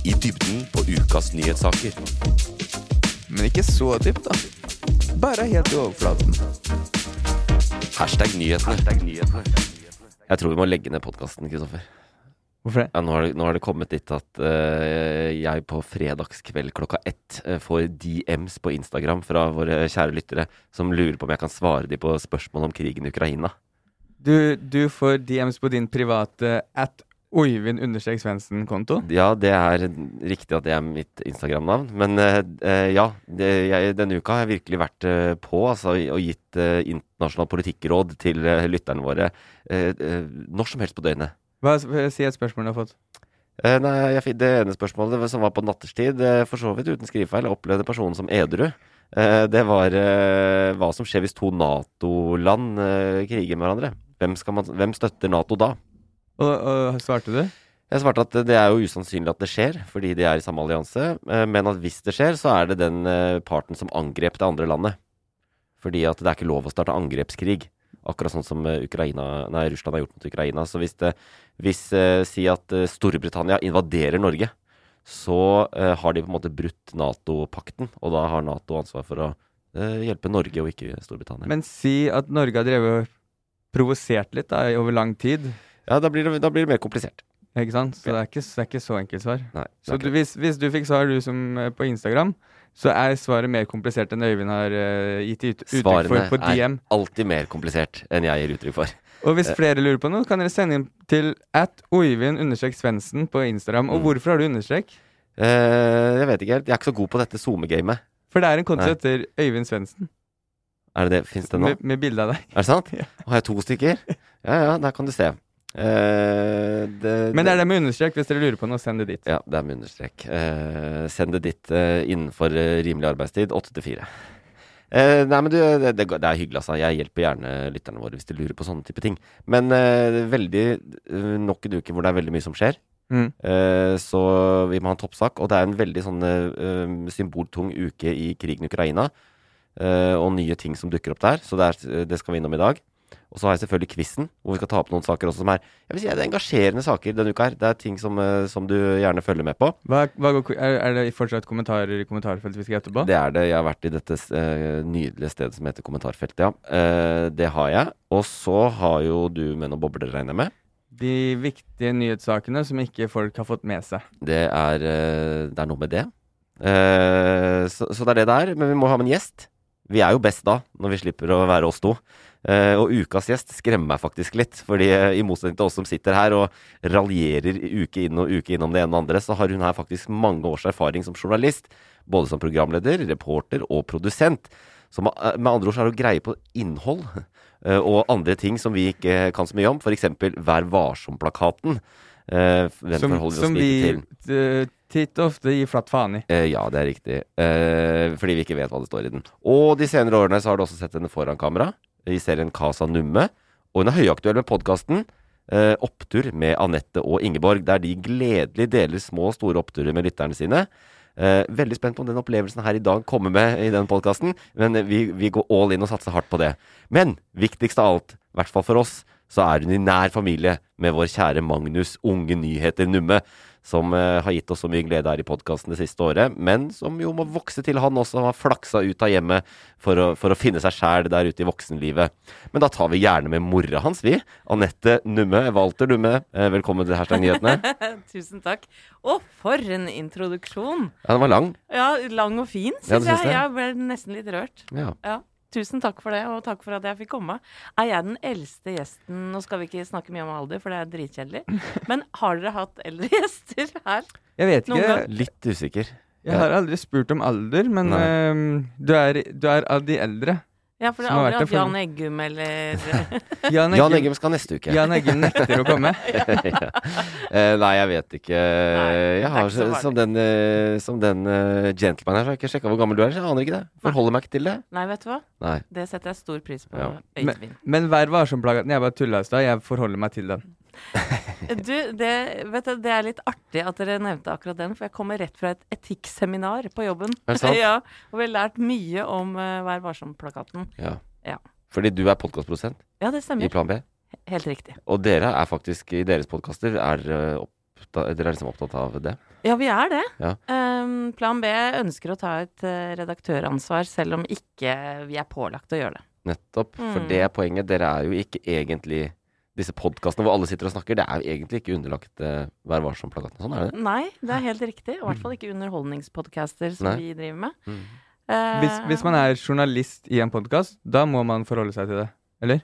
I dybden på ukas nyhetssaker. Men ikke så dypt, da. Bare helt i overflaten. Hashtag nyhetene. Jeg tror vi må legge ned podkasten, Kristoffer. Hvorfor det? Ja, nå, har det, nå har det kommet dit at uh, jeg på fredagskveld klokka ett uh, får DMs på Instagram fra våre kjære lyttere som lurer på om jeg kan svare dem på spørsmål om krigen i Ukraina. Du, du får DMs på din private at Oyvind understrek Svendsen-konto. Ja, det er riktig at det er mitt Instagram-navn. Men eh, eh, ja, det, jeg, denne uka har jeg virkelig vært eh, på altså, og gitt eh, internasjonal politikkråd til eh, lytterne våre eh, når som helst på døgnet. Hva, si et spørsmål du har fått. Nei, jeg, Det ene spørsmålet det som var på natterstid, for så vidt uten skrivefeil, jeg opplevde personen som edru. Det var hva som skjer hvis to Nato-land kriger med hverandre. Hvem, man, hvem støtter Nato da? Og, og svarte du? Jeg svarte at det er jo usannsynlig at det skjer, fordi de er i samme allianse. eh, Men at hvis det skjer, så er det den eh, parten som angrep det andre landet. Fordi at det er ikke lov å starte angrepskrig. Akkurat sånn som eh, Ukraina, nei, Russland har gjort mot Ukraina. Så hvis det hvis, eh, Si at Storbritannia invaderer Norge, så eh, har de på en måte brutt Nato-pakten. Og da har Nato ansvar for å eh, hjelpe Norge og ikke Storbritannia. Men si at Norge har drevet og provosert litt da, over lang tid. Ja, da blir, det, da blir det mer komplisert. Ikke sant? Så det, er ikke, det er ikke så enkelt svar. Nei, Så du, hvis, hvis du fikk svar du som eh, på Instagram, så er svaret mer komplisert enn Øyvind har uh, gitt ut, uttrykk for på DM. Svarene er alltid mer komplisert enn jeg gir uttrykk for. Og hvis flere lurer på noe, kan dere sende inn til at Oyvind understrek Svendsen på Instagram. Og Mm. hvorfor har du understrek? Uh, jeg vet ikke helt. Jeg er ikke så god på dette SoMe-gamet. For det er en konto etter Øyvind Svendsen, Er det det? Fins det nå? med, med bilde av deg. Er det sant? Ja. Har jeg to stykker? Ja ja, der kan du se. Eh, det, Men det er det med understrek. Hvis dere lurer på noe, send det dit. Ja, det er med understrek. Eh, send det dit eh, innenfor eh, rimelig arbeidstid. Åtte til fire. Eh, nei, men du, det, det, det er hyggelig, altså. Jeg hjelper gjerne lytterne våre hvis de lurer på sånne type ting. Men eh, veldig eh, nok en uke hvor det er veldig mye som skjer. Mm. Eh, så vi må ha en toppsak. Og det er en veldig sånn eh, symboltung uke i krigen i Ukraina. eh, og nye ting som dukker opp der. Så det, er, det skal vi innom i dag. Og så har jeg selvfølgelig quizen, hvor vi skal ta opp noen saker også som er jeg vil si, det er engasjerende saker denne uka. her Det er ting som, eh, som du gjerne følger med på. Hva, hva går, er, er det fortsatt kommentarer i kommentarfeltet vi skal etterpå? Det er det. Jeg har vært i dette uh, nydelige stedet som heter Kommentarfeltet, ja. Uh, det har jeg. Og så har jo du med noen bobler, regner jeg med. De viktige nyhetssakene som ikke folk har fått med seg. Det er, uh, det er noe med det. Så, så det er det det er. Men vi må ha med en gjest. Vi er jo best da, når vi slipper å være oss to. Eh, og ukas gjest skremmer meg faktisk litt. fordi eh, i motsetning til oss som sitter her og raljerer uke inn og uke inn om det ene og andre, så har hun her faktisk mange års erfaring som journalist. Både som programleder, reporter og produsent. Så med, eh, andre ord så er hun greie på innhold. og andre ting som vi ikke kan så mye om. F.eks. Vær varsom-plakaten. Som, som vi titt og ofte gir flatt faen i. Eh, ja, det er riktig. Eh, fordi vi ikke vet hva det står i den. Og de senere årene så har du også sett henne foran kamera i serien Casa Numme. Og hun er høyaktuell med podkasten eh, Opptur med Anette og Ingeborg, der de gledelig deler små og store oppturer med lytterne sine. Eh, veldig spent på om den opplevelsen her i dag kommer med i den podkasten, men vi, vi går all in og satser hardt på det. Men viktigst av alt, i hvert fall for oss, så er hun i nær familie med vår kjære Magnus Unge Nyheter Numme, som eh, har gitt oss så mye glede her i podkasten det siste året, men som jo må vokse til han også har flaksa ut av hjemmet for å, for å finne seg sjæl der ute i voksenlivet. Men da tar vi gjerne med mora hans, vi. Anette Numme. Walter Numme, eh, velkommen til Hashtag Nyhetene. Tusen takk. Å, for en introduksjon! Ja, den var lang. Ja, lang og fin, syns ja, jeg. Jeg ble nesten litt rørt. Ja. Ja. Tusen takk for det, og takk for at jeg fikk komme. Er jeg den eldste gjesten? Nå skal vi ikke snakke mye om alder, for det er dritkjedelig. Men har dere hatt eldre gjester her? Jeg vet ikke. Litt usikker. Jeg har aldri spurt om alder, men ehm, du, er, du er av de eldre. Ja, for det er har aldri hatt Jan Eggum eller Jan Jan Eggum, Eggum skal neste uke. Jan Eggum nekter å komme. ja. Eh, nei, jeg vet ikke. Nei, jeg ikke har, så som den, eh, som den uh, gentleman her, så har jeg ikke sjekka hvor gammel du er. Så jeg aner ikke det. Forholder meg ikke til det. Nei, vet du hva? Nei. Det setter jeg stor pris på. Ja. Men, Men Vær varsom-plakaten, jeg bare tulla i stad. Jeg forholder meg til den. Du, det, vet du, det er litt artig at dere nevnte akkurat den, for jeg kommer rett fra et etikkseminar på jobben. Er det sant? ja, og vi har lært mye om uh, Vær varsom-plakaten. Ja. Ja. Fordi du er podkastprosent Ja, det i. Plan B. Helt riktig. Og dere er faktisk i deres podkaster er dere er liksom opptatt av det? Ja, vi er det. Ja. Um, Plan B ønsker å ta et eh, redaktøransvar, selv om ikke vi er pålagt å gjøre det. Nettopp. For Mm. det er poenget. Dere er jo ikke egentlig Disse podkastene hvor alle sitter og snakker, det er jo egentlig ikke underlagt eh, Vær varsom-plakaten. Sånn er det. Nei, det er helt riktig. I hvert fall ikke underholdningspodcaster som Nei. vi driver med. Mm. Uh, Hvis, hvis man er journalist i en podkast, da må man forholde seg til det. Eller?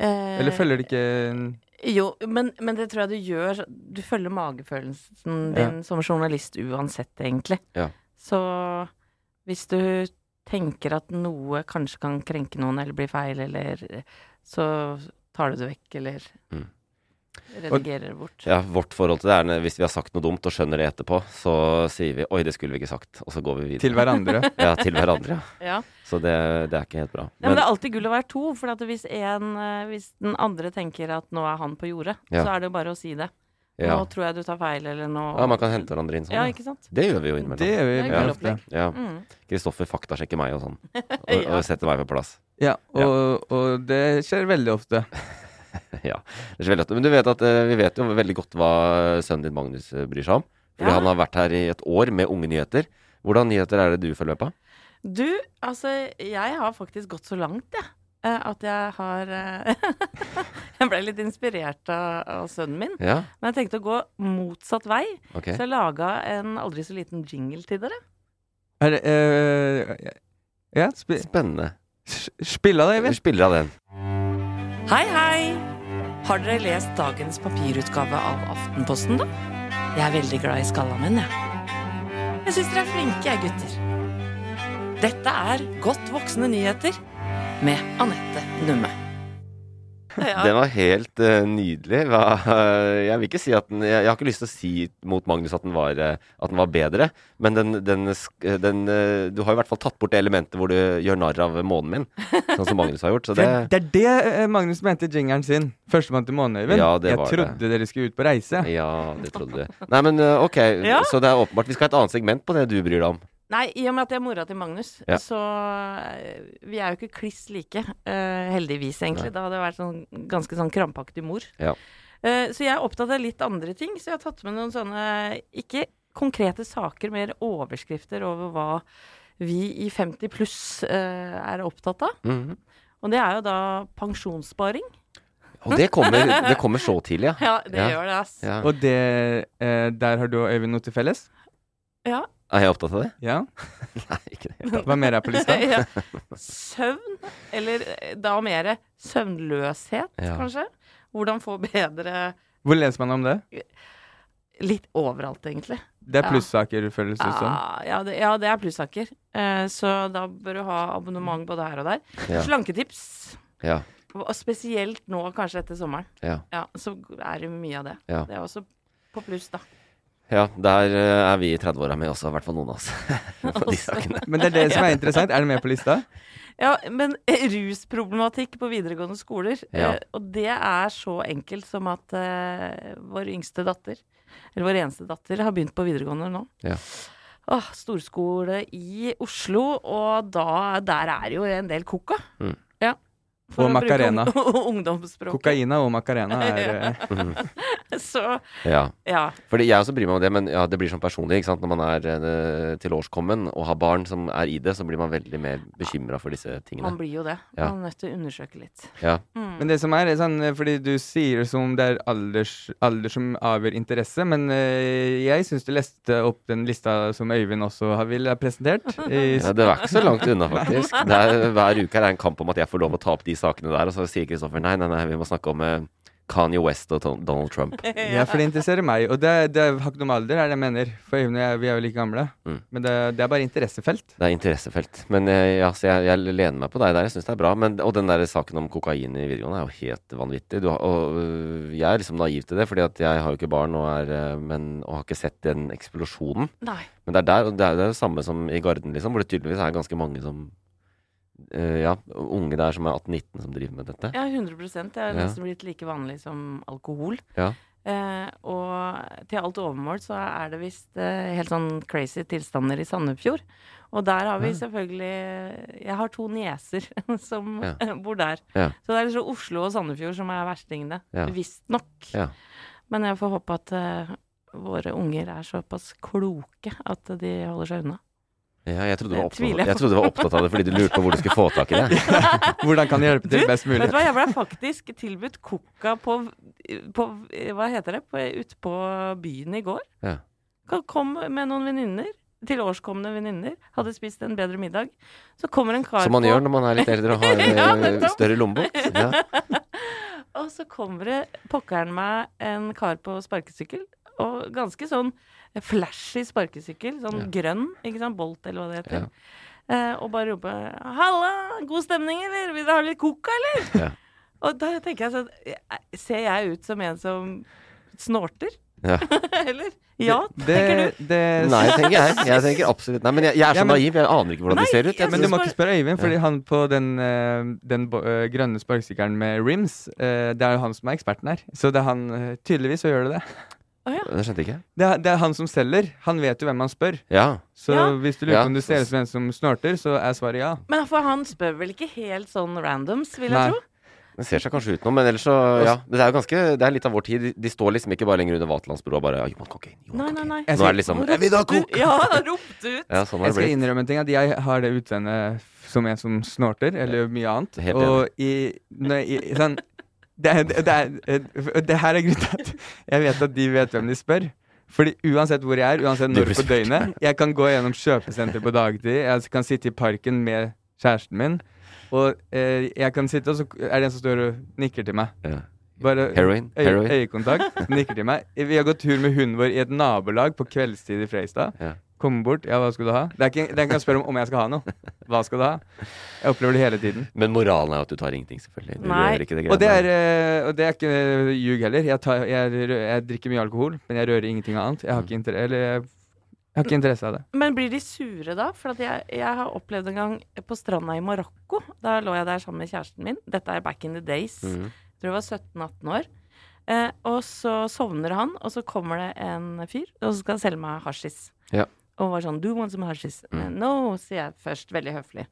Uh, Eller følger det ikke en Jo, men, men det tror jeg du gjør. Du følger magefølelsen din som journalist uansett, egentlig. Ja. Så hvis du tenker at noe kanskje kan krenke noen eller bli feil, eller så tar du det vekk, eller Mm. redigerer det bort. Ja, vårt forhold til det er når- hvis vi har sagt noe dumt og skjønner det etterpå, så sier vi 'oi, det skulle vi ikke sagt', og så går vi videre. til hverandre? Ja, til hverandre. ja. Ja. Så det, det er ikke helt bra. Ja, men det er alltid gull å være to, for at hvis, en, eh, hvis den andre tenker at nå er han på jordet, Ja. så er det jo bare å si det. ja. Nå tror jeg du tar feil, eller nå ja, man kan hente hverandre inn sånn. Ja, ikke sant? Det gjør vi jo innimellom. Det gjør vi Det er ofte. opplegg. Ja. Mm. Faktasjekker meg og sånn. Og, Ja. og setter meg på plass. Ja, og, og det skjer veldig ofte. ja. Det skjer veldig ofte. Men du vet at eh, vi vet jo veldig godt hva sønnen din Magnus eh, bryr seg om. Fordi Ja. han har vært her i et år med Unge nyheter. Hvordan nyheter er det du følger med på? Du, altså, jeg har faktisk gått så langt, jeg. eh, At jeg har Jeg ble litt inspirert av, av sønnen min. Ja, Men jeg tenkte å gå motsatt vei. okay. Så jeg laga en aldri så liten jingle til dere. Er det uh, Ja, sp Spennende. Spill av det, Vi Eivind. spiller av den. Hei, hei! Har dere lest dagens papirutgave av Aftenposten, da? Jeg er veldig glad i Skallamenn, jeg. Jeg syns dere er flinke, jeg, gutter. Dette er Godt voksne nyheter med Anette Numme. Ja. Den var helt uh, nydelig. Hva, jeg vil ikke si at den jeg, jeg har ikke lyst til å si mot Magnus at den var, eh, at den var bedre, men den, den, den eh, Du har i hvert fall tatt bort det elementet hvor du gjør narr av månen min, sånn som Magnus har gjort. Så Det, det det er det eh, Magnus mente i jingeren sin. Førstemann til månen, Øyvind. Ja, Jeg trodde trodde dere skulle ut på reise. Ja, det trodde du. Nei, men eh, ok. Ja. Så det er åpenbart vi skal ha et annet segment på det du bryr deg om. Nei, i og med at jeg er mora til Magnus, Ja. så eh, Vi er jo ikke kliss like. uh, heldigvis, egentlig. Nei. Da hadde jeg vært sånn ganske sånn krampaktig mor. Ja. Uh, så jeg er opptatt av litt andre ting. Så jeg har tatt med noen sånne Ikke konkrete saker, mer overskrifter over hva vi i 50 pluss uh, er opptatt av. Mhm. Og det er jo da pensjonssparing. Og det kommer, det kommer så tidlig, ja. Ja, det Ja. gjør det, ass. ja. Og det eh, Der har du og Øyvind noe til felles? Ja. Er jeg opptatt av det? Ja? Nei, ikke det. Hva mer er på lista? ja. Søvn, eller eh, da mer søvnløshet, Ja. kanskje. Hvordan få bedre Hvor leser man om det? Litt overalt, egentlig. Det er Ja. plussaker, føles det som. Ah, ja, det, ja, det er plussaker. Eh, så da bør du ha abonnement både her og der. Ja. Slanketips. Ja. Og spesielt nå, kanskje etter sommeren. Ja. Ja, så er det mye av det. Ja. Det er også på pluss, da. Ja der eh, er vi i 30-åra med også, i hvert fall noen av oss. på de. Men det er det som er interessant. Er det med på lista? Ja, men eh, rusproblematikk på videregående skoler, Ja. eh, og det er så enkelt som at uh, vår yngste datter, eller vår eneste datter, har begynt på videregående nå. Ja. Åh, storskole i Oslo, og da, der er jo en del koka. Mm. Ja. Og Macarena. ungdomsspråket. Kokaina og Macarena er eh, Så Ja. ja. Fordi jeg også bryr meg om det, men ja, det blir sånn personlig. ikke sant? Når man er eh, tilårskommen og har barn som er i det, så blir man veldig mer bekymra for disse tingene. Man blir jo det. Ja. Man er nødt til å undersøke litt. Ja. Mm. Men det som er, er sånn, eh, fordi du sier det som det er alders, alder som avgjør interesse, men eh, jeg syns du leste opp den lista som Øyvind også har ville ha presentert. I, Ja, det var ikke så langt unna, faktisk. Det er, hver uke er det en kamp om at jeg får lov å ta opp de sakene der, og så sier Kristoffer nei, nei, nei, vi må snakke om eh, Kanye West og Donald Trump. ja, for det interesserer meg. Og det, det har ikke noe med alder, er det jeg mener. For jeg vi er jo like gamle. Mm. Men det, det er bare interessefelt. Det er interessefelt. Men eh, ja, så jeg, jeg lener meg på deg der. Jeg syns det er bra. Men, og den der saken om kokain i videregående er jo helt vanvittig. Du har, og øh, jeg er liksom naiv til det, fordi at jeg har jo ikke barn og, er, øh, men, og har ikke sett den eksplosjonen. Nei. Men det er der, og det er det samme som i Garden, liksom, hvor det tydeligvis er ganske mange som øh, Ja, unge der som er 18-19 som driver med dette. Ja, 100% Det er nesten blitt like vanlig som alkohol. Ja. Uh, og til alt overmål så er det visst uh, helt sånn crazy tilstander i Sandefjord. Og der har vi selvfølgelig Jeg har to nieser som Ja. bor der. Så det er liksom Oslo og Sandefjord som er verstingene. Ja. Visstnok. Ja. Men jeg får håpe at våre unger er såpass kloke at de holder seg unna. Ja, jeg trodde, du var opptatt, jeg jeg trodde du var opptatt av det fordi du lurte på hvor du skulle få tak i det. Hvordan kan jeg hjelpe til Du, best mulig? Vet du hva, jeg ble faktisk tilbudt coca på, på Hva heter det? Ute på byen i går. Ja. Kom med noen venninner. Tilårskomne venninner. Hadde spist en bedre middag. Så kommer en kar Som man på gjør når man er litt eldre og har Ja, øh, større lommebok. Ja. Og så kommer det pokkeren meg en kar på sparkesykkel. Og ganske sånn flashy sparkesykkel. Sånn Ja. grønn, ikke sant? Bolt, eller hva det heter. Ja. Eh, og bare rope 'Halla, god stemning, eller? Vil dere ha litt coca, eller?' Ja. Og da tenker jeg sånn Ser jeg ut som en som snorter? Ja. eller? Ja, det, tenker du? det, Nei, tenker jeg. Jeg tenker absolutt Nei, men jeg, jeg er så Ja, men- naiv. Jeg aner ikke hvordan Nei, de ser ut. jeg Men du må ikke spørre Øyvind, fordi han på den, eh, den eh, grønne sparkesykkelen med rims, eh, det er jo han som er eksperten her. Så det er han Tydeligvis så gjør det det. Å ja. det skjønte ikke. Det er, det er han som selger. Han vet jo hvem han spør. Ja. Så Ja. hvis du lurer Ja, på om du ser ut som en som snorter, så er svaret ja. Men for han spør vel ikke helt sånn randoms, vil jeg tro? Det ser seg kanskje ut nå, men ellers så Ja. Det er jo ganske Det er litt av vår tid. De, står liksom ikke bare lenger under Vaterlandsbrua og bare «Ja, You want cocaine? You Nei, want nei, cocaine?» nei. Nå er det liksom Jeg vil ha coke! Ja, han ropte ut. Ja, sånn Jeg skal blitt. innrømme en ting, at jeg har det utseendet som en som snorter, eller mye annet. Helt og i, når, i sånn det, er- det, er, det her er grunnen til at jeg vet at de vet hvem de spør. Fordi uansett hvor jeg er, uansett når på døgnet Jeg kan gå gjennom kjøpesenter på dagtid, jeg kan sitte i parken med kjæresten min, og eh, jeg kan sitte, og så er det en som står og nikker til meg. Ja. Bare Heroin? Heroin? øyekontakt, nikker til meg. Vi har gått tur med hunden vår i et nabolag på kveldstid i Freistad. Ja. Kommer bort, ja, hva skal du ha? Det er ikke, det er ikke å spørre om om jeg skal ha noe. Hva skal du ha? Jeg opplever det hele tiden. Men moralen er jo at du tar ingenting, selvfølgelig. Du Nei. ikke det Og det er, eh, og det er ikke eh, ljug heller. Jeg, tar, jeg, jeg drikker mye alkohol, men jeg rører ingenting annet. Jeg har ikke, inter eller, jeg, jeg har ikke interesse av det. Men blir de sure da? For at jeg, jeg har opplevd en gang på stranda i Marokko. Da lå jeg der sammen med kjæresten min. Dette er back in the days. Mm. Jeg tror jeg var 17-18 år. Eh, og så sovner han, og så kommer det en fyr og så skal han selge meg hasjis. Ja. Og var sånn 'Do you want some hashish?' Mm. Eh, no, sier jeg først, veldig høflig.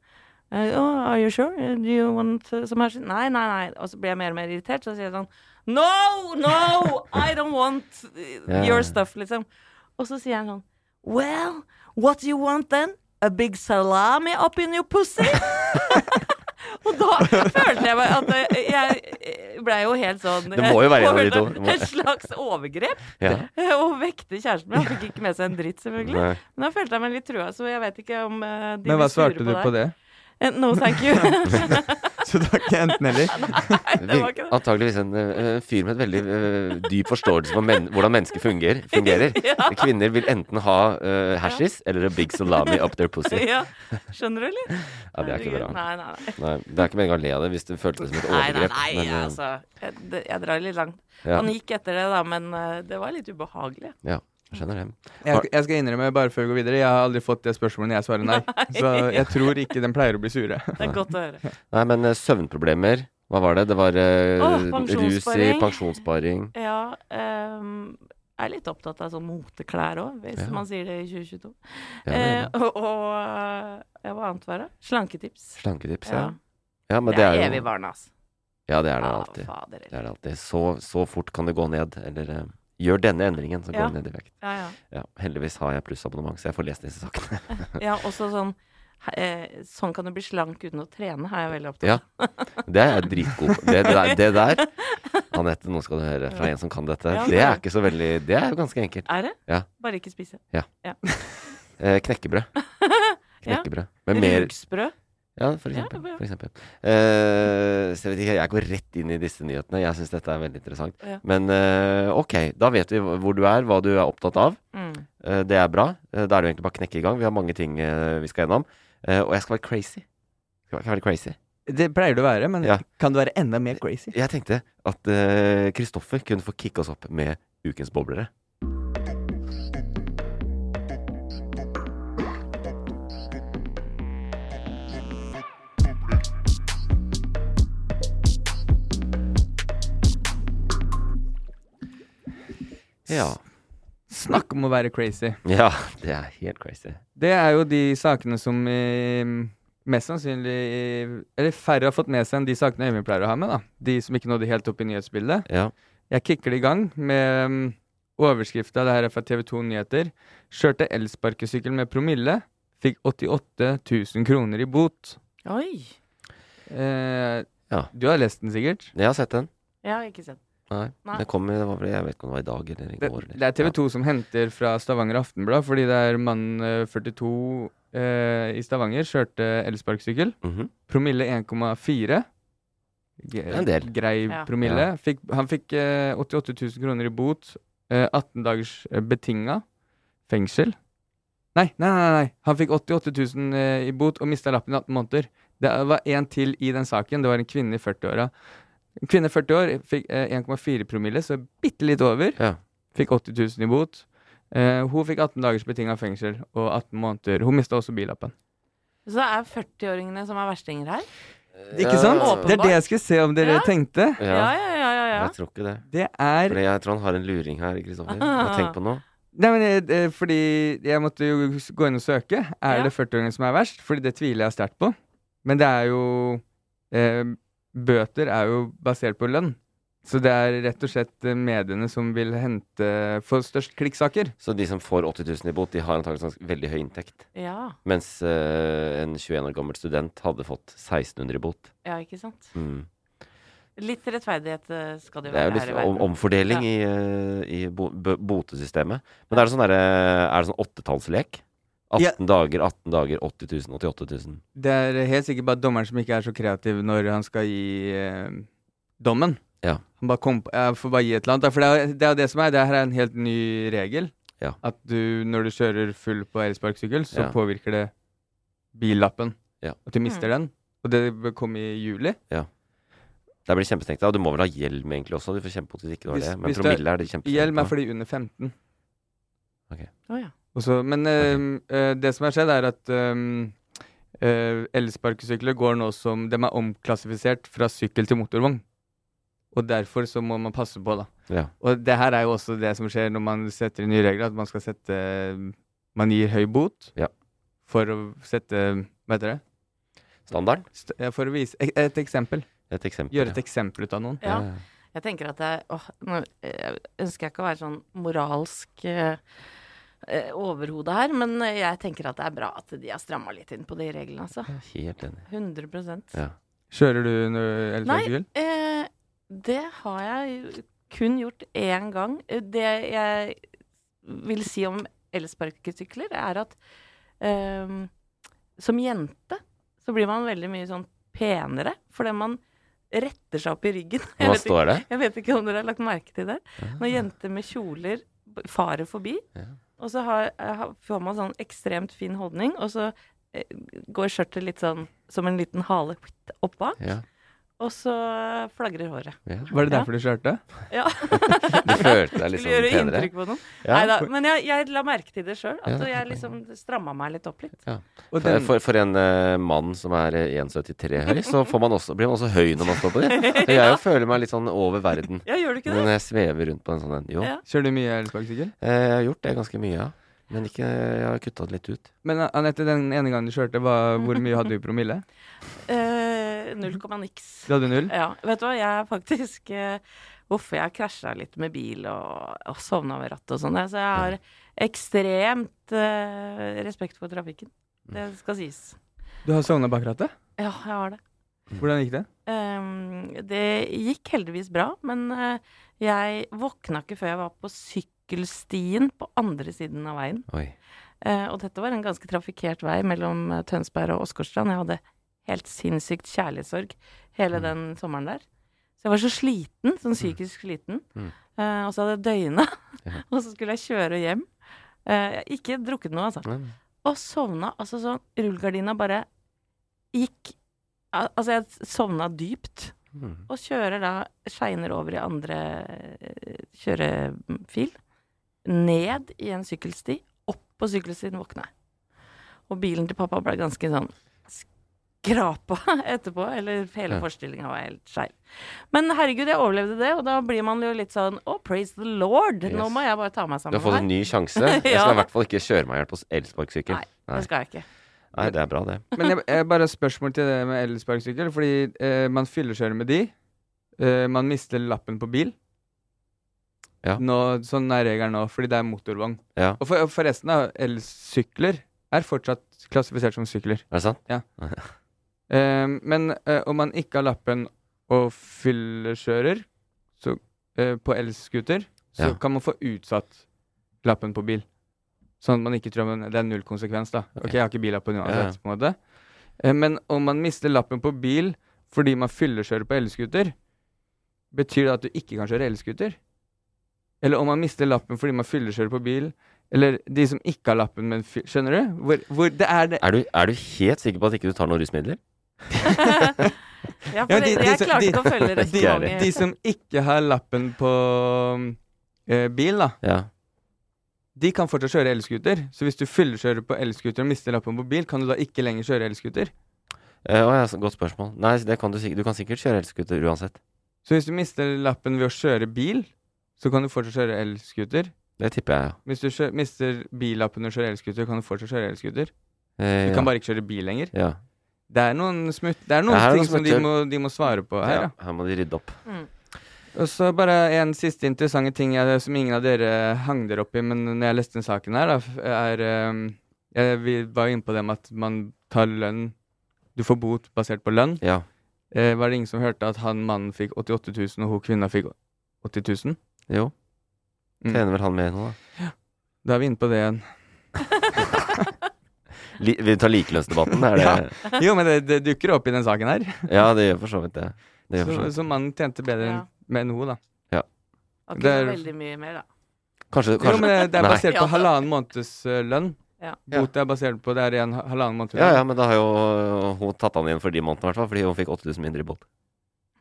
Eh, oh, are you sure? Do you want uh, some hashish?' Nei, nei, nei. Og så blir jeg mer og mer irritert, så sier jeg sånn No, no! I don't want uh, your stuff, liksom. Og så sier han sånn Well, what do you want then? A big salami up in your pussy? Og da følte jeg meg at jeg, blei jo helt sånn Det må jo være en av de to. Et slags overgrep. Ja. Og vekte kjæresten min. Han fikk ikke med seg en dritt, selvfølgelig. Nei. Men da følte jeg meg litt trua, så jeg vet ikke om eh, de Men hva svarte du på deg. det? Eh, No, thank you. Så det var ikke enten eller? Nei, det var ikke det. Antakeligvis en uh, fyr med et veldig uh, dyp forståelse for men hvordan mennesker fungerer, fungerer. Ja. Kvinner vil enten ha uh, hasjis eller a big salami up their pussy. Ja. Skjønner du, eller? Ja, det er ikke bra. Nei, nei, nei. Nei, det er ikke meningen å le av det hvis det som et overgrep. Nei, nei, nei, men, altså. Jeg, jeg drar litt langt. ja, Han gikk etter det, da, men det var litt ubehagelig. ja, jeg skjønner det. Jeg, jeg skal innrømme, bare før vi går videre, jeg har aldri fått det spørsmålet når jeg svarer nei. Så jeg tror ikke den pleier å bli sure. Det er godt å høre. Nei, men eh, søvnproblemer, hva var det? Det var Åh, rus i pensjonssparing. Ja, Um jeg er litt opptatt av sånn moteklær òg, hvis Ja. man sier det i 2022. Ja, ja, Eh, og og ja, hva annet var det? Slanketips. Slanketips, ja. Ja. Ja, men det, det er er jo evig altså. Ja, det er det alltid. fader Det er det alltid. Så, så fort kan det gå ned. Eller eh, gjør denne endringen, så går Ja. det ned i vekt. Ja, ja. Ja, heldigvis har jeg plussabonnement, så jeg får lest disse sakene. ja, også sånn eh, Sånn kan du bli slank uten å trene, er jeg veldig opptatt Ja. Det er jeg dritgod på. Det, det, det der Anette, nå skal du høre fra en som kan dette. Ja, Det er ikke så veldig Det er jo ganske enkelt. Er det? Ja. Bare ikke spise. Eh, knekkebrød. Knekkebrød. Med mer Rugsprø. Ja, for eksempel. ja. For eksempel. Uh, så jeg vet ikke, jeg går rett inn i disse nyhetene. Jeg syns dette er veldig interessant. Ja. Men uh, ok, da vet vi hvor du er, hva du er opptatt av. Mm. Uh, det er bra. Da er det jo egentlig bare å knekke i gang. Vi har mange ting vi skal gjennom. Eh, og jeg skal være crazy. Skal være crazy. Det pleier du å være, men Ja. kan du være enda mer crazy? Jeg tenkte at Kristoffer kunne få kicke oss opp med ukens boblere. Ja. Snakk om å være crazy. ja, det er helt crazy. Det er jo de sakene som eh, mest sannsynlig eh, Eller færre har fått med seg enn de sakene Øyvind pleier å ha med. da De som ikke nådde helt opp i nyhetsbildet. Ja. Jeg kicker det i gang med um, overskrifta. Det her er fra TV 2 Nyheter. Kjørte elsparkesykkel med promille. Fikk 88 000 kroner i bot. Oi. Eh, Ja. Du har lest den sikkert? Jeg har sett den. Jeg har ikke sett. Nei. Nei. Det kom, det var, jeg vet ikke om det var i dag eller i går. eller- det er TV 2 som henter fra Stavanger Aftenblad, fordi det er mann eh, 42 eh, i Stavanger kjørte elsparkesykkel. Mm -hmm. Promille 1,4. Er en del. Grei Ja. promille. Fikk, han fikk eh, 88 000 kroner i bot. Eh, 18 dagers eh, betinga fengsel. Nei, nei, nei, nei. Han fikk 88 000 eh, i bot og mista lappen i 18 måneder. Det var en til i den saken. Det var en kvinne i 40-åra. Kvinne 40 år fikk eh, 1,4 promille, så bitte litt over. Ja. Fikk 80 000 i bot. Eh, hun fikk 18 dagers betinga fengsel og 18 måneder. Hun mista også billappen. Så det er 40-åringene som er verstinger her? Ikke sant? Åpenbart. Det er det jeg skulle se om dere Ja. tenkte. Ja. Ja, ja, ja. ja, ja. Jeg tror ikke det. Det er Fordi jeg tror han har en luring her, Kristoffer. Hva tenk på nå? Nei, men jeg, eh, fordi jeg måtte jo gå inn og søke. Er Ja. det 40-åringene som er verst? Fordi det tviler jeg sterkt på. Men det er jo eh, Bøter er jo basert på lønn. Så det er rett og slett eh, mediene som vil hente få størst klikksaker. Så de som får 80 000 i bot, de har antakeligvis veldig høy inntekt. Ja, Mens uh, en 21 år gammel student hadde fått 1600 i bot. ja, ikke sant. Mm. Litt rettferdighet eh, skal det Det er være jo her litt i om, omfordeling i, eh, i bo, botesystemet. Men er det sånn derre Er det sånn åttetallslek? 18 Ja. dager, 18 dager, 80 000, 88 000. Det er helt sikkert bare dommeren som ikke er så kreativ når han skal gi eh, dommen. Ja. Han bare kom jeg får bare gi et eller annet. For det er det er det som er. Det her er en helt ny regel. Ja. At du, når du kjører full på elsparkesykkel, så Ja. påvirker det billappen. Ja. At du mister den. Og det kom i juli. Det blir kjempestengt Og du må vel ha hjelm egentlig også. Du får kjempebot hvis ikke du har det. Men promille er det kjempestengt Hjelm er for de under 15. Å, ja. Og så- men eh, eh, det som har skjedd, er at eh, elsparkesykler går nå som De er omklassifisert fra sykkel til motorvogn. Og derfor så må man passe på, da. Ja. Og det her er jo også det som skjer når man setter inn nye regler, at man skal sette Man gir høy bot Ja. for å sette Hva heter det? Standarden? St ja, for å vise et, et eksempel. Et eksempel. Gjøre et ja. eksempel ut av noen. Ja. Jeg tenker at jeg åh, nå ønsker jeg ikke å være sånn moralsk eh, eh, overhode her, men jeg tenker at det er bra at de har stramma litt inn på de reglene, altså. Helt enig. 100 Ja. Kjører du noe elsparkesykkel? Eh, det har jeg kun gjort én gang. Eh, Det jeg vil si om elsparkesykler, er at eh, som jente så blir man veldig mye sånn penere, fordi man retter seg opp i ryggen. Jeg Hva vet, ikke, står det? jeg vet ikke om dere har lagt merke til det. Når jenter med kjoler farer forbi, Ja. Og så har, har, får man sånn ekstremt fin holdning, og så eh, går skjørtet litt sånn som en liten hale opp bak, Ja. Og så flagrer håret. ja. Var det Ja. derfor du kjørte? Ja. Du følte deg litt Skulle gjøre sånn penere? inntrykk på noen. Ja. Neida, men jeg, jeg la merke til det sjøl. At Ja. jeg liksom stramma meg litt opp litt. Og For, den, for, for en uh, mann som er eh, 1,73 høy, så får man også, blir man også høy når man står på det. Så jeg jo føler meg litt sånn over verden. Ja, gjør du ikke Men Når jeg svever rundt på en sånn en. Jo, Ja. kjører du mye elsparkesykkel? eh, jeg har gjort det ganske mye, ja. Men ikke, jeg har kutta det litt ut. Men Anette, den ene gangen du kjørte, hva, hvor mye hadde du i promille? Eh, null komma niks. Du hadde null? Ja, vet du hva, jeg er faktisk Hvorfor jeg krasja litt med bil og, og sovna ved rattet og sånn. Så jeg har ekstremt uh, respekt for trafikken. Det skal sies. Du har sovna bak rattet? Ja, jeg har det. Hvordan gikk det? Um, det gikk heldigvis bra, men uh, jeg våkna ikke før jeg var på sykkelstien på andre siden av veien. Oi. Uh, og dette var en ganske trafikkert vei mellom eh, Tønsberg og Åsgårdstrand. Jeg hadde helt sinnssykt kjærlighetssorg hele Mm. den sommeren der. Så jeg var så sliten, sånn psykisk sliten. Mm. Eh, og så hadde jeg døgna, Ja. og så skulle jeg kjøre hjem. Eh, ikke drukket noe, altså. Nei. Og sovna. Altså sånn Rullegardina bare gikk al- Altså, jeg sovna dypt. Mm. Og kjører da Skeiner over i andre eh, kjørefil. Ned i en sykkelsti. Opp på sykkelstien våkna jeg. Og bilen til pappa ble ganske sånn skrapa etterpå. Eller hele Ja. forestillinga var helt skeiv. Men herregud, jeg overlevde det, og da blir man jo litt sånn Oh, praise the Lord! Nå må jeg bare ta meg sammen. Du har fått en ny sjanse. Jeg skal i hvert fall ikke kjøre meg i hjel på elsparkesykkel. Nei, Nei. Det skal jeg ikke. Nei, det er bra, det. Men jeg, jeg bare spørsmål til det med elsparkesykkel. Fordi eh, man fyllekjører med de. Eh, man mister lappen på bil. Ja. Nå, sånn er regelen nå, fordi det er motorvogn. Ja, Og for, forresten, da, elsykler er fortsatt klassifisert som sykler. er det sant? Eh, men eh, om man ikke har lappen og fyllekjører så, eh, på elscooter, så Ja. kan man få utsatt lappen på bil. Sånn at man ikke tror det er null konsekvens, da. Ok, jeg har ikke billappen uansett, Ja, på en måte. Eh, men om man mister lappen på bil fordi man fyllekjører på elscooter, betyr det at du ikke kan kjøre elscooter? Eller om man mister lappen fordi man fyllekjører på bil, eller de som ikke har lappen, men Skjønner du? Hvor, hvor det er det Er du, er du helt sikker på at ikke du tar noen rusmidler? Ja, for Ja, de- de jeg klarte de- ikke å følge resonnementet. De som ikke har lappen på uh, bil, da, Ja. de kan fortsatt kjøre elscooter. Så hvis du fyllekjører på elscooter og mister lappen på bil, kan du da ikke lenger kjøre elscooter? Uh, å, ja, godt spørsmål. Nei, det kan du, du kan sikkert kjøre elscooter uansett. Så hvis du mister lappen ved å kjøre bil, så kan du fortsatt kjøre elscooter. Det tipper jeg, ja. Hvis du kjører, mister billappen ved å kjøre elscooter, kan du fortsatt kjøre elscooter. Uh, Du ja. kan bare ikke kjøre bil lenger. ja. Det er noen, smutt, det er noen Ja, ting noen som de må, de må svare på her. ja. Ja. Her må de rydde opp. Mm. Og så bare en siste interessante ting jeg, som ingen av dere hang dere opp i, men når jeg leste den saken her, da, er um, jeg, Vi var jo inne på det med at man tar lønn Du får bot basert på lønn. Ja. Eh, var det ingen som hørte at han mannen fikk 88 000, og hun kvinna fikk 80 000? Jo. Mm. Vel han mer nå, da? Da er vi inne på det igjen. Li vi tar likelønnsdebatten, er det Ja. Jo, men det, det dukker opp i den saken her. Ja, det gjør for så vidt det. Det gjør for så vidt. så mannen tjente bedre enn Ja. med noe da. Ja. ikke Det er- veldig mye mer, da. Kanskje, Jo, men det, det er Nei. basert på halvannen måneds eh, lønn. Ja. Bot er basert på det er en halvannen måned. Ja, ja, men da har jo hun tatt han igjen for de månedene, i hvert fall. Fordi hun fikk 8000 mindre i bot.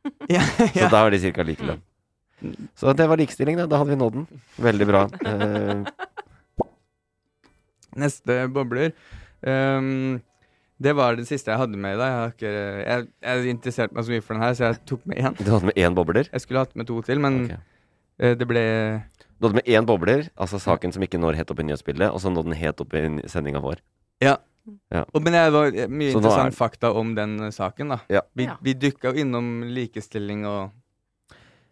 Ja, Så da var de ca. lik lønn. Så det var likestilling, da. Da hadde vi nådd den. Veldig bra. Eh, Neste bobler. Ehm, det var det siste jeg hadde med i dag. Jeg, har ikke, jeg, jeg interesserte meg så mye for den her, så jeg tok med én. du hadde med én bobler? Jeg skulle hatt med to til, men okay. uh, det ble Du hadde med én bobler, altså saken som ikke når helt opp i nyhetsbildet, og så nådde den helt opp i sendinga vår. Og, Men det var eh, mye Så interessant er fakta om den saken, da. Ja. Vi, Ja. vi dukka jo innom likestilling og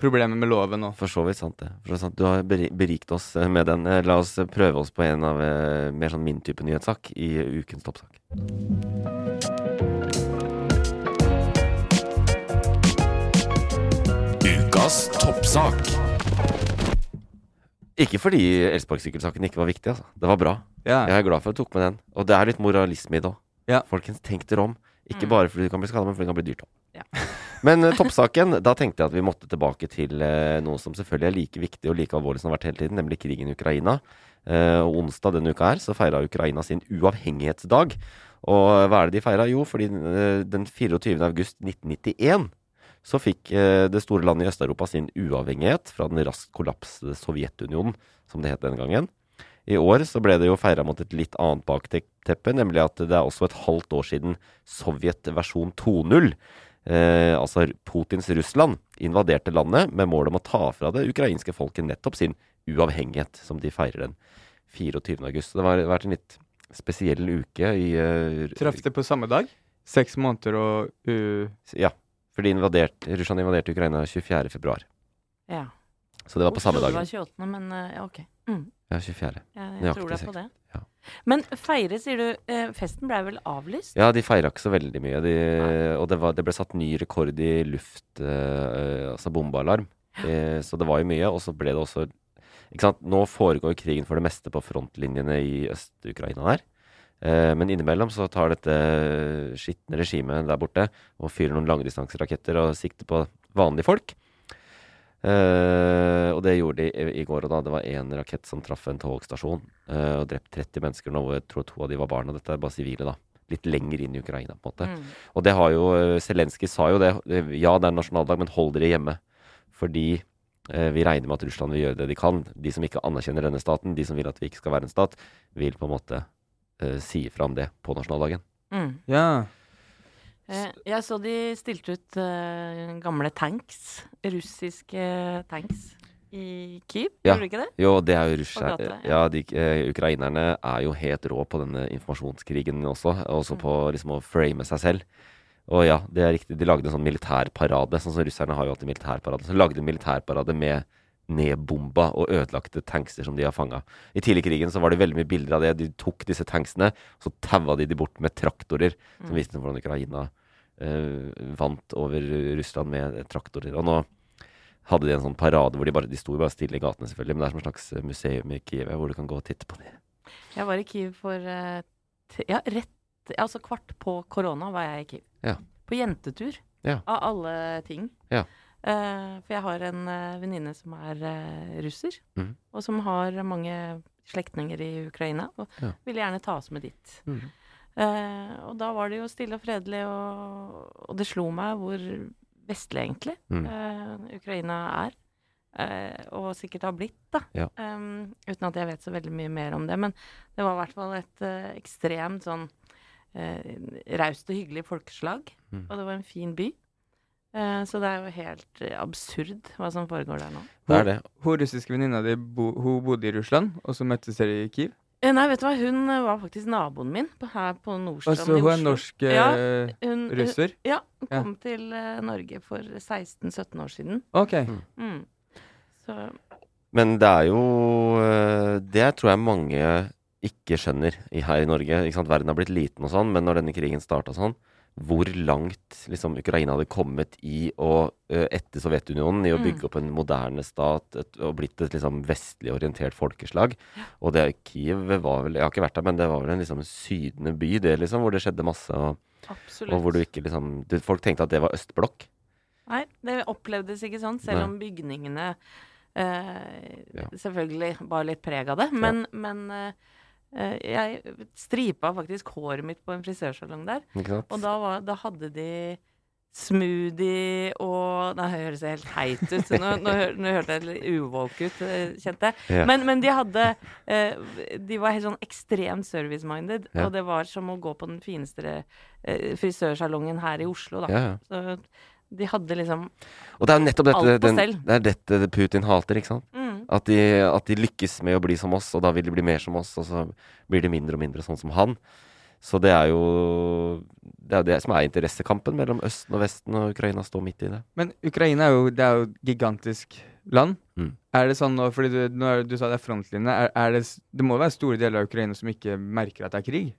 problemer med loven òg. For så vidt sant, det. For så sant. Du har berikt oss eh, med den. Eh, La oss eh, prøve oss på en av mer sånn min type nyhetssak i ukens toppsak. Ukas toppsak. Ikke fordi elsparkesykkelsaken ikke var viktig, altså. Det var bra. Ja. Jeg er glad for at du tok med den. Og det er litt moralisme i det òg. Ja. Folkens, tenk dere om. Ikke Mm. bare fordi det kan bli skada, men fordi det kan bli dyrt òg. Ja. Men eh, toppsaken, da tenkte jeg at vi måtte tilbake til uh, noe som selvfølgelig er like viktig og like alvorlig som det har vært hele tiden, nemlig krigen i Ukraina. Uh, og onsdag denne uka her så feira Ukraina sin uavhengighetsdag. Og hva er det de feira? Jo, fordi den 24. august 1991 så fikk det store landet i Øst-Europa sin uavhengighet fra den raskt kollapsede Sovjetunionen, som det het den gangen. I år så ble det jo feira mot et litt annet bakteppe, nemlig at det er også et halvt år siden Sovjet versjon 2.0, eh, altså Putins Russland, invaderte landet med mål om å ta fra det ukrainske folket nettopp sin uavhengighet, som de feirer den 24. august. Det har vært en litt spesiell uke i uh, Traff det på samme dag? Seks måneder og uh, Ja. Fordi invadert, Russland invaderte Ukraina 24. februar. Ja. Så det var på samme Oslo, Det var 28., men uh, ja, ok. Mm. Ja, 24. Jeg, jeg Nøyaktig tror deg på det. Ja. Men feire, sier du. Eh, festen blei vel avlyst? Ja, de feira ikke så veldig mye. De, og det, var, det ble satt ny rekord i luft... eh, altså bombealarm. Eh, så det var jo mye. Og så ble det også Ikke sant. Nå foregår krigen for det meste på frontlinjene i Øst-Ukraina der. Eh, men innimellom så tar dette skitne regimet der borte og fyrer noen langdistanseraketter og sikter på vanlige folk. Eh, og det gjorde de i, i går og da. Det var én rakett som traff en togstasjon uh, og drept 30 mennesker. Nå jeg tror to av de var barn, og dette er bare sivile, da. Litt lenger inn i Ukraina, på en måte. Mm. Og det har jo eh, Zelenskyj sa jo det. Ja, det er nasjonaldag, men hold dere hjemme. Fordi uh, vi regner med at Russland vil gjøre det de kan. De som ikke anerkjenner denne staten, de som vil at vi ikke skal være en stat, vil på en måte si fra om det på nasjonaldagen. Mm. Ja. Eh, jeg så de stilte ut eh, gamle tanks. Russiske tanks i Kyiv. Ja. Gjorde de ikke det? Jo, det er jo russere. Ja, de, eh, ukrainerne er jo helt rå på denne informasjonskrigen også. Også på liksom å frame seg selv. Og ja, det er riktig. De lagde en sånn militærparade. Sånn som russerne har jo alltid militærparade. Så lagde de en militærparade med nedbomba og ødelagte tankser som de har fanga. I tidlig krigen så var det veldig mye bilder av det. De tok disse tanksene, så taua de de bort med traktorer. Som viste hvordan Ukraina vant over Russland med traktorer. Og nå hadde de en sånn parade hvor de bare De sto bare stille i gatene, selvfølgelig, men det er som et slags eh, museum i Kiev hvor du kan gå og titte på det. Jeg var i Kiev for eh, Ja, rett Altså kvart på korona var jeg i Kiev. Ja. På jentetur. Ja. Av alle ting. Ja. Uh, for jeg har en uh, venninne som er uh, russer, mm. og som har mange slektninger i Ukraina, og Ja. ville gjerne ta oss med dit. Eh, og da var det jo stille og fredelig, og, og det slo meg hvor vestlig egentlig Mm. eh, Ukraina er. Eh, og sikkert har blitt, da. Ja. Um, uten at jeg vet så veldig mye mer om det. Men det var i hvert fall et uh, ekstremt sånn uh, raust og hyggelig folkeslag. Mm. Og det var en fin by. Eh, så det er jo helt absurd hva som foregår der nå. Det er det. Hun russiske venninna di bo, hun bodde i Russland, og så møttes dere i Kiev? Eh, nei, vet du hva, hun eh, var faktisk naboen min på, her på Nordstrand Altså, i hun er norsk Ja, hun, russer? hun, ja, hun Ja. kom til eh, Norge for 16-17 år siden. OK. Mm. Så Men det er jo eh, Det tror jeg mange ikke skjønner her i Norge. Ikke sant? Verden har blitt liten og sånn, men når denne krigen starta sånn, hvor langt liksom, Ukraina hadde kommet i å, etter Sovjetunionen, i å Mm. bygge opp en moderne stat et, og blitt et liksom, vestlig orientert folkeslag. Og det Kiev var vel Jeg har ikke vært der, men det var vel en liksom, sydende by, det, liksom, hvor det skjedde masse. Og, og hvor du ikke liksom du, Folk tenkte at det var østblokk. Nei, det opplevdes ikke sånn, selv Nei. om bygningene eh, Ja. selvfølgelig bar litt preg av det. Men, men eh, eh, jeg stripa faktisk håret mitt på en frisørsalong der. Og da, var, da hadde de smoothie og Det høres helt teit ut. Nå, nå, nå hørte jeg litt uvåk ut, eh, kjente jeg. Ja. Men, men de hadde eh, De var helt sånn ekstremt service-minded. Ja. Og det var som å gå på den fineste eh, frisørsalongen her i Oslo, da. Ja. Så de hadde liksom Og det er jo nettopp dette, den, det er dette Putin hater, ikke sant? mm, At de, at de lykkes med å bli som oss, og da vil de bli mer som oss, og så blir de mindre og mindre sånn som han. Så det er jo det, er det som er interessekampen mellom Østen og Vesten, og Ukraina står midt i det. Men Ukraina er jo, det er jo et gigantisk land. Mm. Er det sånn nå, fordi du, nå er, du sa det er frontlinje, er, er det, det må være store deler av Ukraina som ikke merker at det er krig?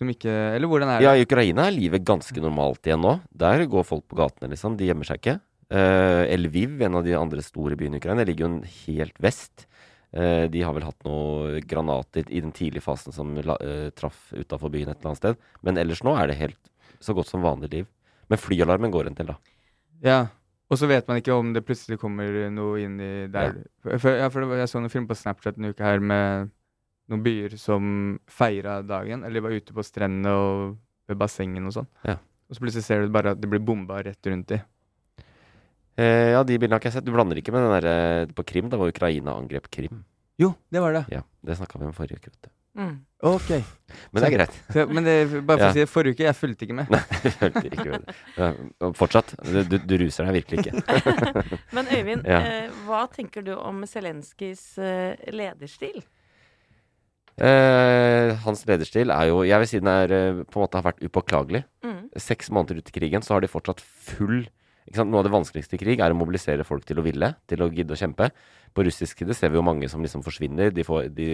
Som ikke, eller hvordan er det? Ja, i Ukraina er livet ganske normalt igjen nå. Der går folk på gatene, liksom. De gjemmer seg ikke. Eh, Lviv, en av de andre store byene i Ukraina, ligger jo en helt vest. Eh, de har vel hatt noen granater i den tidlige fasen som eh, traff utafor byen et eller annet sted. Men ellers nå er det helt så godt som vanlig liv. Men flyalarmen går en til, da. Ja. Og så vet man ikke om det plutselig kommer noe inn i der. Ja. for, ja, for var- jeg så noen film på Snapchat en uke her med noen byer som feira dagen. Eller var ute på strendene og ved bassengen og sånn. Ja. Og så plutselig ser du bare at det blir bomba rett rundt de. Eh, ja, de bildene har ikke jeg sett. Du blander ikke med den der på Krim, da var Ukraina angrep Krim. Jo, det var det. Ja, Det snakka vi om forrige uke. vet du. mm. Ok. Men det er greit. Så, men det, bare for Ja. å si det, forrige uke jeg fulgte ikke med. Nei, jeg følte ikke med det. Ja, og fortsatt. Du, du, du ruser deg virkelig ikke. Men Øyvind, Ja. eh, hva tenker du om Zelenskyjs eh, lederstil? Eh, hans lederstil er jo Jeg vil si den er eh, på en måte har vært upåklagelig. Mm. Seks måneder ut i krigen så har de fortsatt full? Noe av det vanskeligste i krig er å mobilisere folk til å ville, til å gidde å kjempe. På russisk side ser vi jo mange som liksom forsvinner. De, får, de,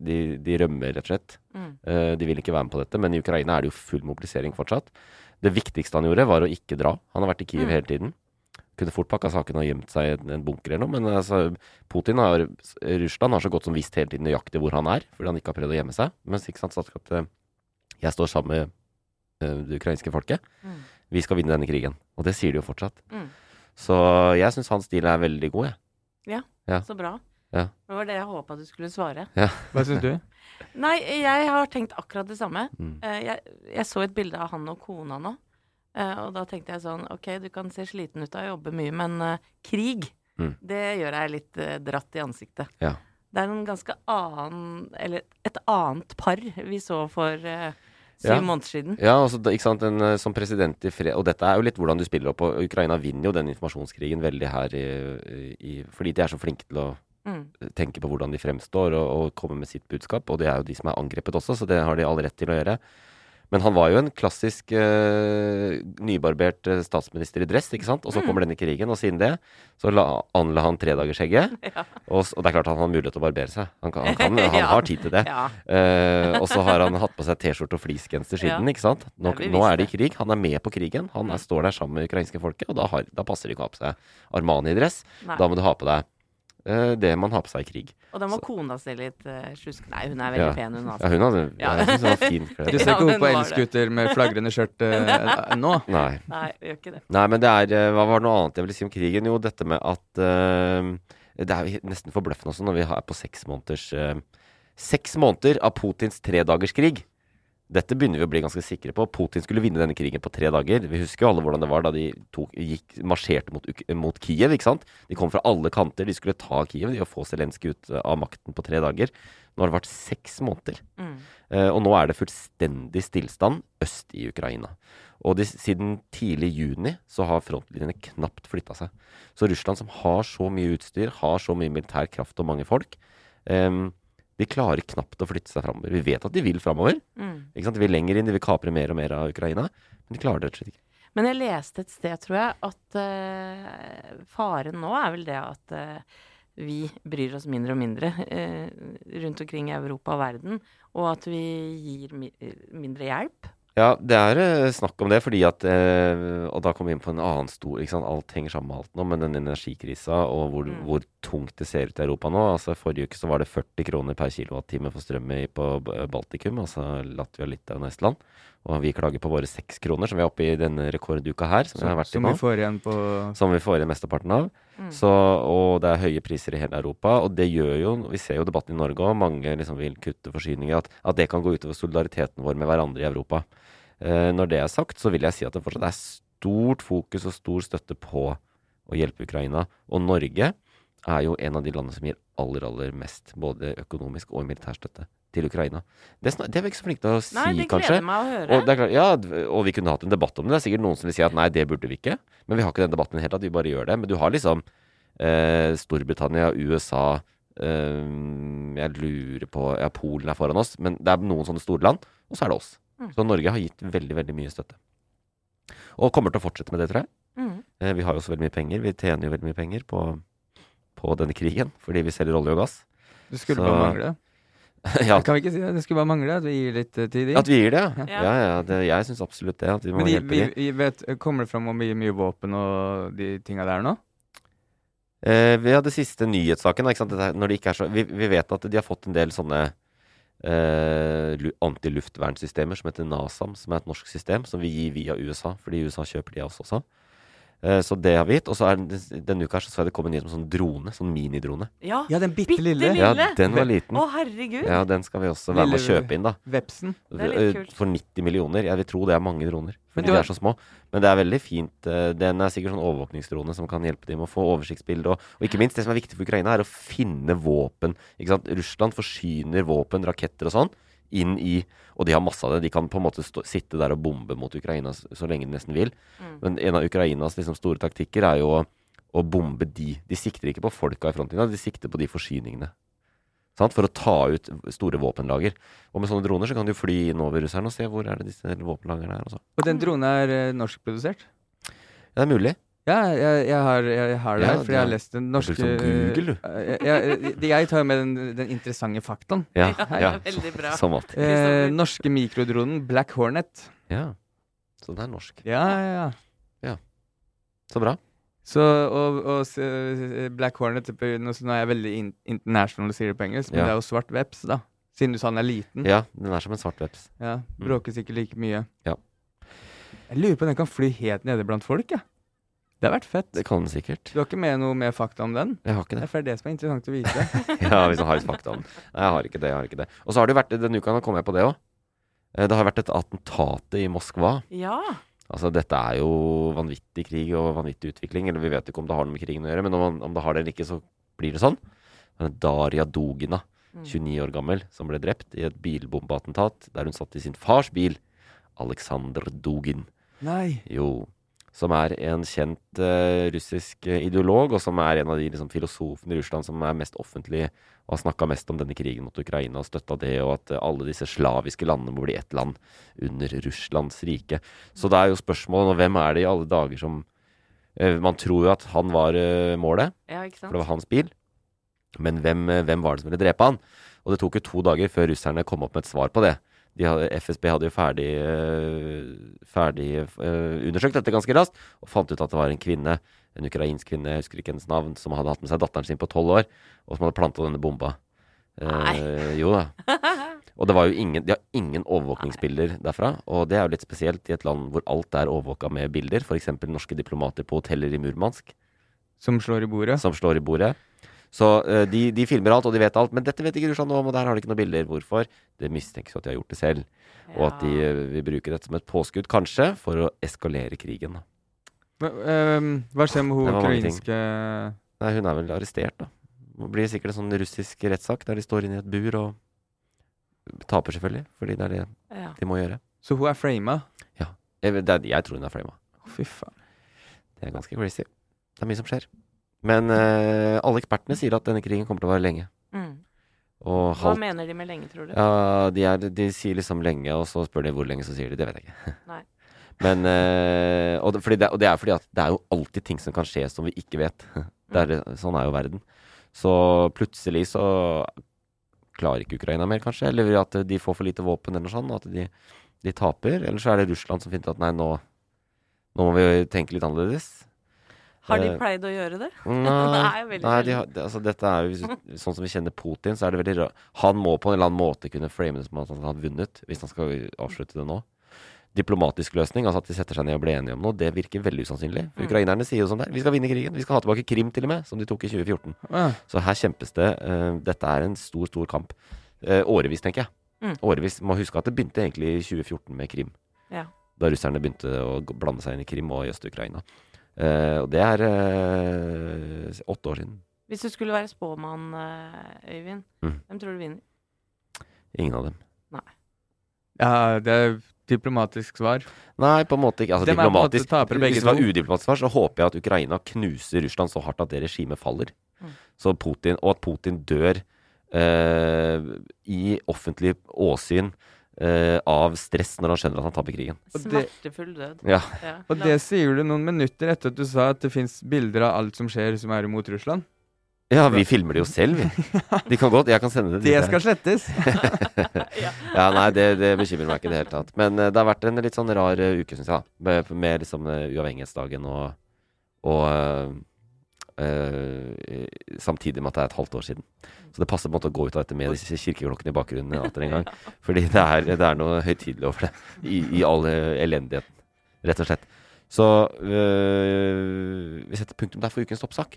de, de rømmer, rett og slett. Mm. Uh, de vil ikke være med på dette. Men i Ukraina er det jo full mobilisering fortsatt. Det viktigste han gjorde, var å ikke dra. Han har vært i Kiev Mm. hele tiden. Kunne fort pakka sakene og gjemt seg i en- en bunker eller noe, men altså, Putin har Russland har så godt som visst hele tiden nøyaktig hvor han er, fordi han ikke har prøvd å gjemme seg. Mens ikke sant, sagt at eh, jeg står sammen med eh, det ukrainske folket. Mm. Vi skal vinne denne krigen. Og det sier de jo fortsatt. Mm. Så jeg syns hans stil er veldig god, jeg. Ja. Så bra. Ja. Det var det jeg håpa du skulle svare. Hva syns du? Nei, jeg har tenkt akkurat det samme. Mm. Eh, jeg, jeg så et bilde av han og kona nå. eh, og da tenkte jeg sånn OK, du kan se sliten ut av å jobbe mye, men uh, krig, Mm. det gjør jeg litt uh, dratt i ansiktet. Ja. Det er en ganske annen Eller et annet par vi så for eh, syv Ja. måneder siden. Ja, altså, ikke sant, en, eh, som president i fred Og dette er jo litt hvordan du spiller opp, og Ukraina vinner jo den informasjonskrigen veldig her i, i Fordi de er så flinke til å Mm. tenke på hvordan de fremstår og, og komme med sitt budskap, og det er jo de som er angrepet også, så det har de all rett til å gjøre. Men han var jo en klassisk uh, nybarbert eh, statsminister i dress, ikke sant? Og så kommer denne krigen, og siden det så la, anla han tredagersskjegget. Ja. Og, og det er klart han har mulighet til å barbere seg. Han, kan, han, kan, han Ja. har tid til det. Ja. Uh, og så har han hatt på seg T-skjorte og fleecegenser siden, ikke sant? Nå, nå er det i krig. Han er med på krigen. Han er, står der sammen med ukrainske folket, og da, har, da passer det ikke å ha på seg Armani-dress. Da må du ha på deg det man har på seg i krig. Og da må kona se litt uh, slusk. Nei, hun er veldig Ja. pen, hun Ja, altså. hun hadde Ja. Jeg synes hun var fin Du kledd. ser Ja, ikke opp men på elskuter med flagrende skjørt uh, nå? Nei. Nei, gjør ikke det. Nei, men det er eh, Hva var det noe annet jeg ville si om krigen? Jo, dette med at uh, Det er jo nesten forbløffende også når vi er på seks måneders uh, Seks måneder av Putins tredagerskrig. Dette begynner vi å bli ganske sikre på. Putin skulle vinne denne krigen på tre dager. Vi husker jo alle hvordan det var da de tok, gikk, marsjerte mot, mot Kiev. ikke sant? De kom fra alle kanter. De skulle ta Kiev de og få Zelenskyj ut eh, av makten på tre dager. Nå har det vært seks måneder. Mm. Eh, og nå er det fullstendig stillstand øst i Ukraina. Og de, siden tidlig juni så har frontlinjene knapt flytta seg. Så Russland, som har så mye utstyr, har så mye militær kraft og mange folk, em, de klarer knapt å flytte seg framover. Vi vet at de vil framover. Mm. Ikke sant? De vil lenger inn, de vil kapre mer og mer av Ukraina. Men de klarer det rett og slett ikke. Men jeg leste et sted, tror jeg, at uh, faren nå er vel det at uh, vi bryr oss mindre og mindre uh, rundt omkring i Europa og verden, og at vi gir mi mindre hjelp. Ja, det er eh, snakk om det, fordi at eh, Og da kommer vi inn på en annen stor ikke sant? Alt henger sammen med alt nå, men den energikrisa og hvor, Mm. hvor tungt det ser ut i Europa nå. Altså Forrige uke så var det 40 kroner per kilowattime for strøm i- på Baltikum, altså Latvia, Litauen og Estland. Og vi klager på våre seks kroner, som vi er oppe i denne rekorduka her. Som, vi har vært i Som vi får igjen på som vi får igjen mesteparten av. Mm. Så, og det er høye priser i hele Europa. Og det gjør jo Vi ser jo debatten i Norge òg. Mange liksom vil kutte forsyninger. At, at det kan gå utover solidariteten vår med hverandre i Europa. Eh, når det er sagt, så vil jeg si at det fortsatt er stort fokus og stor støtte på å hjelpe Ukraina. Og Norge er jo en av de landene som gir aller, aller mest både økonomisk og militær støtte til Ukraina. Det, det er vi ikke så flinke til å si, Nei, det kanskje. meg å høre. Og, det klart, ja, og vi kunne hatt en debatt om det. Det er sikkert noen som vil si at nei, det burde vi ikke. Men vi har ikke den debatten i det hele tatt. Vi bare gjør det. Men du har liksom eh, Storbritannia, USA eh, Jeg lurer på Ja, Polen er foran oss. Men det er noen sånne store land. Og så er det oss. Mm. Så Norge har gitt veldig, veldig mye støtte. Og kommer til å fortsette med det, tror jeg. Mm. Eh, vi har jo også veldig mye penger. Vi tjener jo veldig mye penger på, på denne krigen. Fordi vi selger olje og gass. Det skulle Så- bare mangle. ja, Kan vi ikke si det? Det skulle bare mangle at vi gir litt til tid at vi gir det, ja. Ja. Ja, ja, det, jeg syns absolutt det. At vi må Men de, hjelpe vi, de. vet, kommer det fram om mye, mye våpen og de tinga der nå? Eh, vi hadde siste nyhetssaken. Ikke sant? Dette, når det ikke er så, vi, vi vet at de har fått en del sånne eh, antiluftvernsystemer som heter NASAM, som er et norsk system som vi gir via USA, fordi USA kjøper de av oss også. Eh, så det har vi gitt. Og så er denne uka her så så det komme en ny sånn drone, sånn minidrone. Ja, Ja, den bitte lille. Bitte Ja, den var liten. Å, herregud. Ja, den skal vi også være med å kjøpe inn, da. Vepsen. Det er litt Eh, kult. For 90 millioner. Jeg vil tro det er mange droner. Men Fordi de er så små. Men det er veldig fint. eh, Den er sikkert sånn overvåkningsdrone som kan hjelpe dem med å få oversiktsbilde. Og, og ikke minst, det som er viktig for Ukraina, er å finne våpen. Ikke sant? Russland forsyner våpen, raketter og sånn, inn i Og de har masse av det. De kan på en måte stå, sitte der og bombe mot Ukraina så lenge de nesten vil. Mm. Men en av Ukrainas liksom, store taktikker er jo å, å bombe de. De sikter ikke på folka i frontlinja, de sikter på de forsyningene. Sant? For å ta ut store våpenlager. Og med sånne droner så kan du fly inn over russerne og se hvor er det disse våpenlagrene er. Og. Og den dronen er eh, norskprodusert? Ja, det er mulig. Ja, jeg, jeg, har, jeg, jeg har det Ja, her, fordi jeg har lest den norske Du sånn Google, du. Eh, Jeg, jeg, jeg tar med den, den interessante faktaen. Ja, Ja, ja. veldig bra. Eh, norske mikrodronen Black Hornet. Ja. Så den er norsk. Ja, ja, ja. Så bra. Så, og, og eh, Black Hornet Nå nå er jeg veldig in international sier det på engelsk, men Ja. det er jo svart veps, da. Siden du sa den er liten. Ja, den er som en svart veps. Ja, Bråker sikkert like mye. Ja. Jeg lurer på om den kan fly helt nede blant folk, jeg. Det har vært fett. Det kan den sikkert. Du har ikke med noe mer fakta om den? Jeg har ikke Det det. er det som er interessant å vite. Ja, hvis man har litt fakta om den. Nei, jeg har ikke det. jeg har ikke det. Og så har det jo vært denne uka, kom jeg på det òg. Det har vært et attentat i Moskva. Ja. Altså, dette er jo vanvittig krig og vanvittig utvikling. Eller vi vet ikke om det har noe med krigen å gjøre, men om, om det har det eller ikke, så blir det sånn. Men Daria Dugina, 29 år gammel, som ble drept i et bilbombeattentat der hun satt i sin fars bil. Aleksandr Dugin. Nei. Jo. Som er en kjent uh, russisk eh, ideolog, og som er en av de liksom, filosofene i Russland som er mest offentlig og har snakka mest om denne krigen mot Ukraina og støtta det, og at uh, alle disse slaviske landene må bli ett land under Russlands rike. Så det er jo spørsmålet nå, hvem er det i alle dager som uh, Man tror jo at han var målet, ja, ikke for det var hans bil. Men hvem, hvem var det som ville drepe han? Og det tok jo to dager før russerne kom opp med et svar på det. De hadde, FSB hadde jo ferdig, eh, ferdig eh, undersøkt dette ganske raskt, og fant ut at det var en kvinne, en ukrainsk kvinne, jeg husker ikke hennes navn, som hadde hatt med seg datteren sin på tolv år, og som hadde planta denne bomba. Eh, jo da. Og det var jo ingen, de har ingen overvåkningsbilder derfra. Og det er jo litt spesielt i et land hvor alt er overvåka med bilder. F.eks. norske diplomater på hoteller i Murmansk Som slår i bordet. som slår i bordet. Så uh, de, de filmer alt, og de vet alt. Men dette vet ikke Russland noe om, og der har de ikke noen bilder. Hvorfor? Det mistenkes jo at de har gjort det selv. Og at de uh, vil bruke dette som et påskudd, kanskje, for å eskalere krigen. Men, ehm, hva skjer med hun ukrainske Nei, hun er vel arrestert, da. Det blir sikkert en sånn russisk rettssak der de står inne i et bur og taper, selvfølgelig. Fordi det er det Ja. de må gjøre. Så hun er frama? Jeg, det er, jeg tror hun er frama. Fy faen. Det er ganske crazy. Det er mye som skjer. Men eh, alle ekspertene sier at denne krigen kommer til å vare lenge. Mm. Og Hva halvt mener de med lenge, tror du? Ja, de, er, de sier liksom lenge, og så spør de hvor lenge, så sier de det vet jeg ikke. Nei. Men eh, og, det, det, og det er fordi at det er jo alltid ting som kan skje som vi ikke vet. Er, sånn er jo verden. Så plutselig så klarer ikke Ukraina mer, kanskje. Eller at de får for lite våpen, eller noe sånt. At de, de taper. Eller så er det Russland som finner ut at nei, nå, nå må vi tenke litt annerledes. Har de Eh, pleid å gjøre det? Nei, Det er nei de har, det, altså dette er jo hvis- Sånn som vi kjenner Putin, så er det veldig rart. Han må på en eller annen måte kunne frame det som at han har vunnet, hvis han skal avslutte det nå. Diplomatisk løsning, altså at de setter seg ned og blir enige om noe, det virker veldig usannsynlig. For Mm. Ukrainerne sier jo sånn der. Vi skal vinne krigen. Vi skal ha tilbake Krim, til og med, som de tok i 2014. Å. Så her kjempes det. eh, dette er en stor, stor kamp. Uh, årevis, tenker jeg. Mm. Årevis. Må huske at det begynte egentlig i 2014 med Krim. Ja. Da russerne begynte å blande seg inn i Krim og i Øst-Ukraina. Eh, og det er eh, åtte år siden. Hvis du skulle være spåmann, eh, Øyvind, Mm. hvem tror du vinner? Ingen av dem. Nei. ja, det er diplomatisk svar. Nei, på en måte ikke. Altså, Dem måte diplomatisk begge Hvis det var udiplomatisk svar, så håper jeg at Ukraina knuser Russland så hardt at det regimet faller. Mm. Så Putin, og at Putin dør eh, i offentlig åsyn eh, av stress når han skjønner at han taper krigen. Smertefull død. Ja. Ja. Og det sier du noen minutter etter at du sa at det fins bilder av alt som skjer som er imot Russland. ja, vi filmer det jo selv, vi. De kan godt, jeg kan sende det Det skal slettes! Ja, nei, det, det bekymrer meg ikke i det hele tatt. Men uh, det har vært en litt sånn rar uh, uke, syns jeg. da Med, med liksom uavhengighetsdagen og, og eh, Samtidig med at det er et halvt år siden. Så det passer på en måte å gå ut av dette med disse kirkeklokkene i bakgrunnen atter en gang. Fordi det er, det er noe høytidelig over det. I, i all eh, elendigheten, rett og slett. Så uh, vi setter punktum der for ukens toppsak.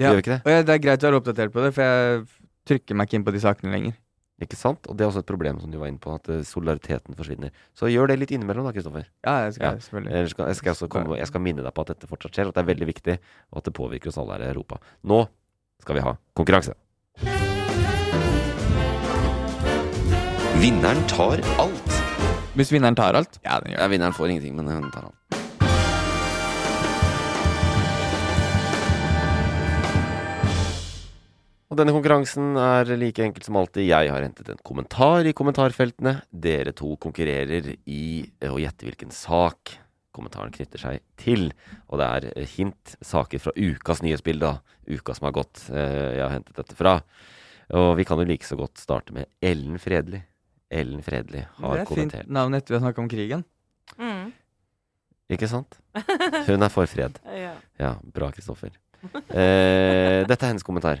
Ja. Gjør vi ikke det? Og ja, det er greit å være oppdatert på det, for jeg trykker meg ikke inn på de sakene lenger. Ikke sant? Og det er også et problem som du var inne på, at eh, solidariteten forsvinner. Så gjør det litt innimellom da, Kristoffer. Ja, jeg skal Ja. selvfølgelig. Jeg skal, jeg, skal også komme, jeg skal minne deg på at dette fortsatt skjer, og at det er veldig viktig, og at det påvirker oss alle her i Europa. Nå skal vi ha konkurranse. Vinneren tar alt. Hvis vinneren tar alt? Ja, den gjør Ja, det. vinneren får ingenting, men den tar alt. Og denne konkurransen er like enkelt som alltid. Jeg har hentet en kommentar i kommentarfeltene. Dere to konkurrerer i å gjette hvilken sak kommentaren knytter seg til. Og det er eh, hint saker fra ukas nyhetsbilde. Uka som har gått. eh, Jeg har hentet dette fra. Og vi kan jo like så godt starte med Ellen Fredelig. Ellen Fredelig har kommentert. Det er er fint navn etter vi har snakka om krigen. Mm. Ikke sant? Hun er for fred. Ja. Ja, bra, Kristoffer. Eh, dette er hennes kommentar.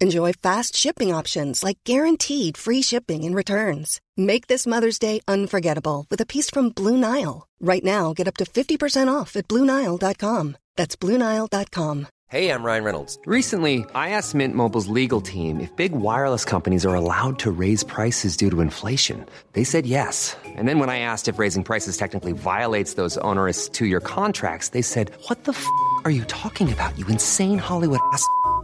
Enjoy fast shipping options like guaranteed free shipping and returns. Make this Mother's Day unforgettable with a piece from Blue Nile. Right now, get up to 50% off at BlueNile.com. That's BlueNile.com. Hey, I'm Ryan Reynolds. Recently, I asked Mint Mobile's legal team if big wireless companies are allowed to raise prices due to inflation. They said yes. And then when I asked if raising prices technically violates those onerous two year contracts, they said, What the f are you talking about, you insane Hollywood ass?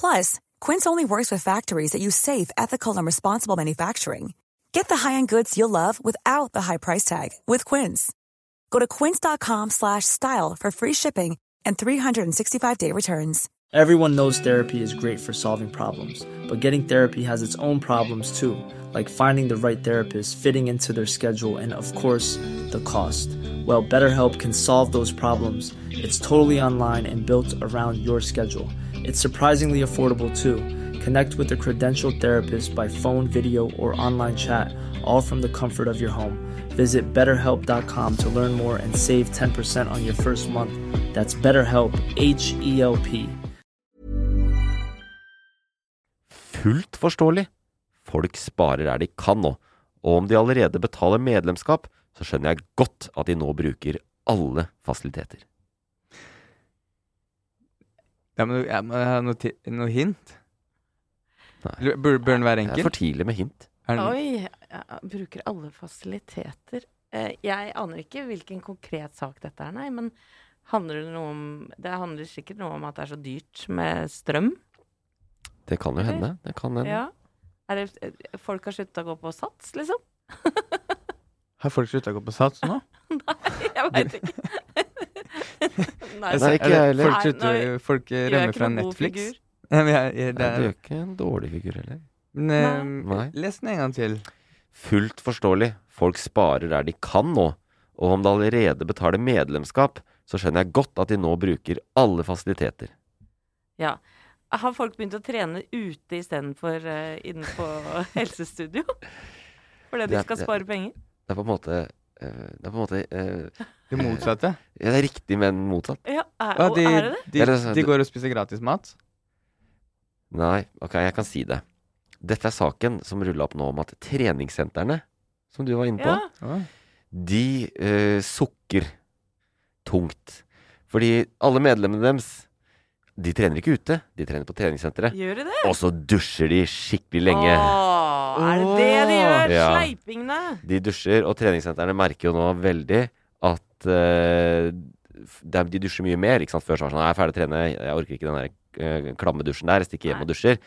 Plus, Quince only works with factories that use safe, ethical, and responsible manufacturing. Get the high-end goods you'll love without the high price tag with Quince. Go to quince.com slash style for free shipping and 365-day returns. Everyone knows therapy is great for solving problems, but getting therapy has its own problems too, like finding the right therapist, fitting into their schedule, and of course, the cost. Well, BetterHelp can solve those problems. It's totally online and built around your schedule. It's surprisingly affordable too. Connect with a credentialed therapist by phone, video, or online chat, all from the comfort of your home. Visit betterhelp.com to learn more and save 10% on your first month. That's BetterHelp, H E L P. Fullt forståelig. Folk sparer der de kan nå. Og om de allerede betaler medlemskap, så skjønner jeg godt at de nå bruker alle fasiliteter. Da men jeg må ha noe, noe hint. Nei. Bør, den være enkel? Det er for tidlig med hint. Er den, Oi, jeg bruker alle fasiliteter. Eh, jeg aner ikke hvilken konkret sak dette er, nei, men handler det noe om Det handler sikkert noe om at det er så dyrt med strøm. Det kan jo hende. Det kan hende. Ja. Er det, eh, folk har slutta å gå på Sats, liksom? har folk slutta å gå på Sats nå? nei, Jeg veit ikke. Nei, Nei, ikke Er det- jeg heller. Folk, Nei, nå folk rømmer fra Netflix. Ja, men jeg, jeg, det Nei, Du er, gjør ikke en dårlig figur heller. men, eh, Nei. Les den en gang til. Fullt forståelig. Folk sparer der de kan nå. Og om de allerede betaler medlemskap, så skjønner jeg godt at de nå bruker alle fasiliteter. Ja. Har folk begynt å trene ute istedenfor uh, inne på helsestudio? Fordi de Det er- skal spare penger? Det er på en måte eh, Det er på en måte eh, Det motsatte. ja, Det er riktig, men motsatt. Ja, er, Ja, og de, er det det? de, de går og spiser gratis mat. Nei, ok, jeg kan si det. Dette er saken som rulla opp nå om at treningssentrene, som du var inne på, Ja. De uh, sukker tungt. Fordi alle medlemmene deres, de trener ikke ute, de trener på treningssenteret. Gjør de det? Og så dusjer de skikkelig lenge. Åh, er det det de gjør? Ja. Sleipingene? De dusjer, og treningssentrene merker jo nå veldig at uh, de, dusjer mye mer. Ikke sant? Før så var det sånn Jeg er ferdig å trene, jeg orker ikke den der uh, klamme dusjen der. Jeg stikker hjem Nei. og dusjer.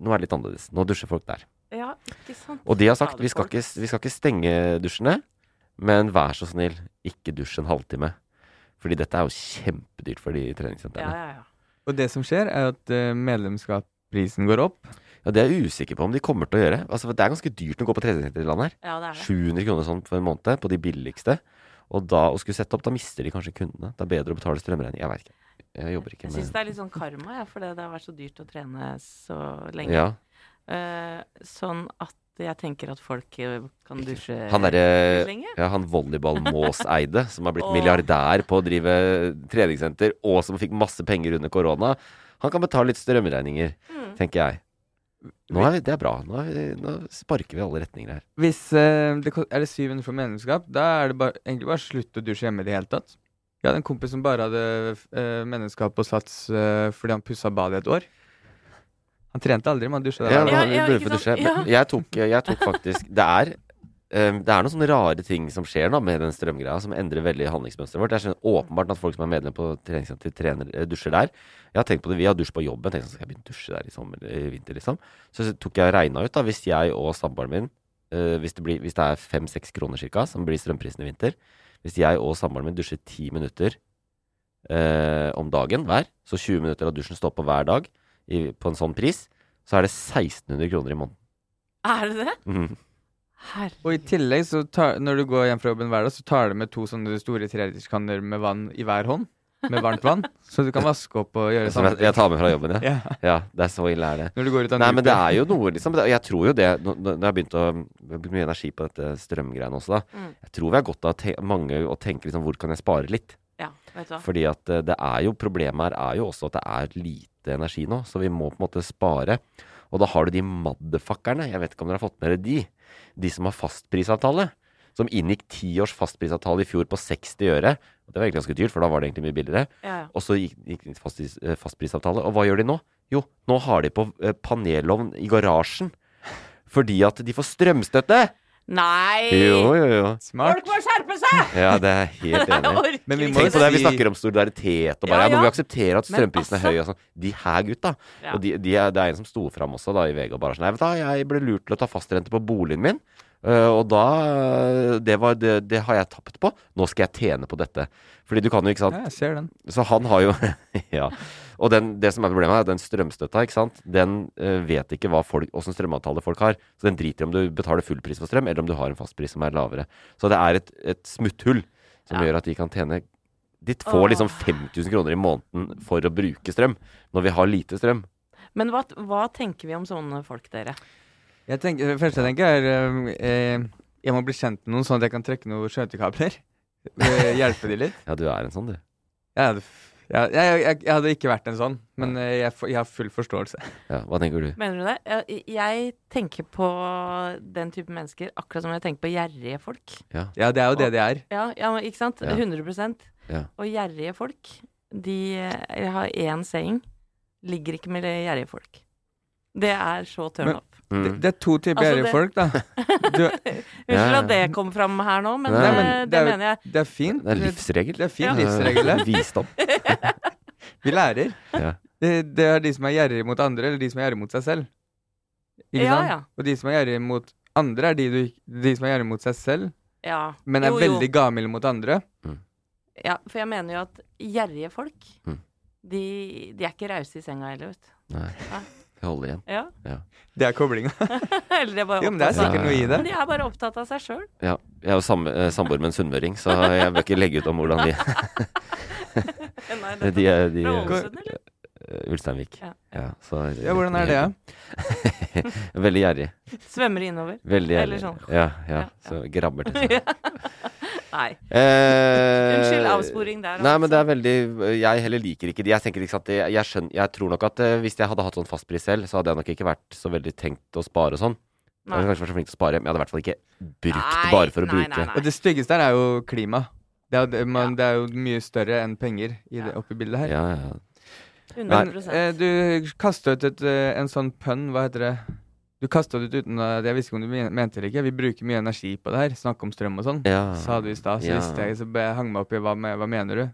Nå er det litt annerledes. Nå dusjer folk der. Ja, ikke sant. Og de har sagt vi skal, ikke, vi skal ikke stenge dusjene, men vær så snill, ikke dusj en halvtime. Fordi dette er jo kjempedyrt for de Ja, treningssentrene. ja, ja. Og det som skjer, er at uh, medlemskapsprisen går opp. Ja, Det er jeg usikker på om de kommer til å gjøre. Altså, Det er ganske dyrt å gå på treningssenter i landet her. ja, det er det. 700 kroner sånn for en måned på de billigste. Og da å skulle sette opp, da mister de kanskje kundene. Det er bedre å betale strømregning. Jeg vet ikke. Jeg jobber ikke Jeg syns med det er litt sånn karma, ja, fordi det har vært så dyrt å trene så lenge. Ja. Uh, sånn at jeg tenker at folk eh, kan dusje Han er, lenge. ja, han volleyball-Mås-eide, som har blitt milliardær på å drive treningssenter, og som fikk masse penger under korona, han kan betale litt strømregninger, Mm. tenker jeg. Nå er vi, det er bra. Nå, er vi, nå sparker vi i alle retninger her. Hvis eh, det er det 700 for medlemskap, da er det bare, egentlig bare slutt å dusje hjemme i det hele tatt. Jeg hadde en kompis som bare hadde uh, medlemskap på Sats eh, fordi han pussa badet i et år. Han trente aldri, men han dusja Ja, ja, ja. Men jeg tok, jeg tok faktisk Det er eh, det er noen sånne rare ting som skjer nå med den strømgreia, som endrer veldig handlingsmønsteret vårt. Jeg skjønner åpenbart at folk som er medlem på treningssenter, trener, eh, dusjer der. Jeg har tenkt på det, Vi har dusj på jobben. Tenkte, sånn, skal jeg begynne å dusje der i, sommer, i vinter, liksom? Så tok jeg og regna ut, da, hvis jeg og samboeren min uh, hvis, det blir, hvis det er fem-seks kroner cirka, som blir strømprisen i vinter Hvis jeg og samboeren min dusjer ti minutter uh, om dagen hver, så 20 minutter av dusjen står på hver dag i, på en sånn pris, så er det 1600 kroner i måneden. Er det det? Mhm. Herre. Og i tillegg, så tar, når du går hjem fra jobben hver dag, så tar du med to sånne store treliterskanner med vann i hver hånd. Med varmt vann. Så du kan vaske opp og gjøre sånn. jeg, jeg tar med fra jobben, ja. Ja. ja. Det er så ille er det. Når du går ut av Nei, men det er jo noe, liksom. det- Jeg tror jo det Nå nå- når jeg har begynt å bruke mye energi på dette strømgreiene også, da. Mm. Jeg tror vi har godt av te mange å tenke liksom hvor kan jeg spare litt. Ja, vet du. Fordi at eh, det er jo Problemet her er jo også at det er lite energi nå, så vi må på en måte spare. Og da har du de motherfuckerne, jeg vet ikke om dere har fått med dere de, de som har fastprisavtale. Som inngikk ti års fastprisavtale i fjor på 60 øre. Det var egentlig ganske dyrt, for da var det egentlig mye billigere. Ja. Og så gikk, gikk det fastpris, eh, fastprisavtale. Og hva gjør de nå? Jo, nå har de på eh, panelovn i garasjen. Fordi at de får strømstøtte! Nei! Jo, jo, jo. Smart. Folk må skjerpe seg! Ja, det er helt enig. Men vi må Tenk på det, vi snakker om solidaritet og bare Ja, ja, må vi akseptere at strømprisen er altså- høy og sånn. De her gutta. Ja. Og de, de er, det er en som sto fram også da i VG og bare sånn Nei, vet du jeg ble lurt til å ta fastrente på boligen min. øh, og da det, var, det, det har jeg tapt på. Nå skal jeg tjene på dette. Fordi du kan jo, ikke sant Ja, jeg ser den. Så han har jo Ja. Og den, det som er problemet, er at den strømstøtta, ikke sant, den uh, vet ikke hva folk, åssen strømavtale folk har. Så den driter i om du betaler full pris for strøm, eller om du har en fastpris som er lavere. Så det er et, et smutthull som Ja. gjør at de kan tjene De får liksom 5000 kroner i måneden for å bruke strøm, når vi har lite strøm. Men hva, hva tenker vi om sånne folk, dere? Jeg tenker, det første jeg tenker, er eh, eh, Jeg må bli kjent med noen, sånn at jeg kan trekke noen skjøtekabler. Eh, hjelpe de litt. Ja, du er en sånn, du. Jeg hadde, f- jeg, jeg, jeg, hadde ikke vært en sånn, men eh, jeg, jeg har full forståelse. Ja, hva tenker du? Mener du det? Jeg, jeg tenker på den type mennesker akkurat som jeg tenker på gjerrige folk. Ja, det er jo det de er. Ja, ja ikke sant? Ja. 100 Ja. Og gjerrige folk, de Jeg har én saying. Ligger ikke med gjerrige folk. Det er så turn Men- up. Mm. Det, det er to typer Altså, det- folk, da. Unnskyld at det kom fram her nå, men, Nei, eh, men det, er jo- mener jeg. Det er fint. Det er livsregel. Det er fin Ja. livsregel, det. Visdom. Vi lærer. Ja. Det, det er de som er gjerrige mot andre, eller de som er gjerrige mot seg selv. Ikke Ja, sant? ja. Og de som er gjerrige mot andre, er de, du, de som er gjerrige mot seg selv, ja. men er Jo, jo. veldig gavmilde mot andre. Ja, for jeg mener jo at gjerrige folk, Mm. de, de er ikke rause i senga heller, vet du. Nei. Nei. Holder igjen. Ja. Det er koblinga. Eller de er bare Jo, men det er sikkert noe i det. Men de er bare opptatt av seg sjøl. Ja. Jeg er jo samme- eh, samboer med en sunnmøring, så jeg bør ikke legge ut om hvordan de De er de, Fra Ålesund, eller? eh, Ulsteinvik. Ja. Ja, så, Ja, hvordan er det, ja? Veldig gjerrig. Svømmer innover. Veldig gjerrig. Eller sånn. Ja, ja. Ja, Så grabber til seg. Nei. Eh, Unnskyld, avsporing der. Nei, men det altså. er veldig Jeg heller liker ikke de. Jeg tenker ikke sant, jeg, jeg, skjønner, jeg tror nok at eh, hvis jeg hadde hatt sånn fastpris selv, så hadde jeg nok ikke vært så veldig tenkt å spare og sånn. Jeg Nei. hadde kanskje vært så flink til å spare, men jeg hadde i hvert fall ikke brukt Nei, bare for å nei, bruke. nei, nei. Og det styggeste her er jo klima. Det er, det, man, Ja. det er jo mye større enn penger i det, oppi bildet her. Ja, ja. 100 Eh, du kasta ut et, eh, en sånn pønn, hva heter det? Du kasta det ut uten at Jeg visste ikke om du mente det ikke. Vi bruker mye energi på det her. Snakke om strøm og sånn. ja. Sa du i stad, så Ja. visste jeg, så jeg hang meg opp i hva, hva mener du?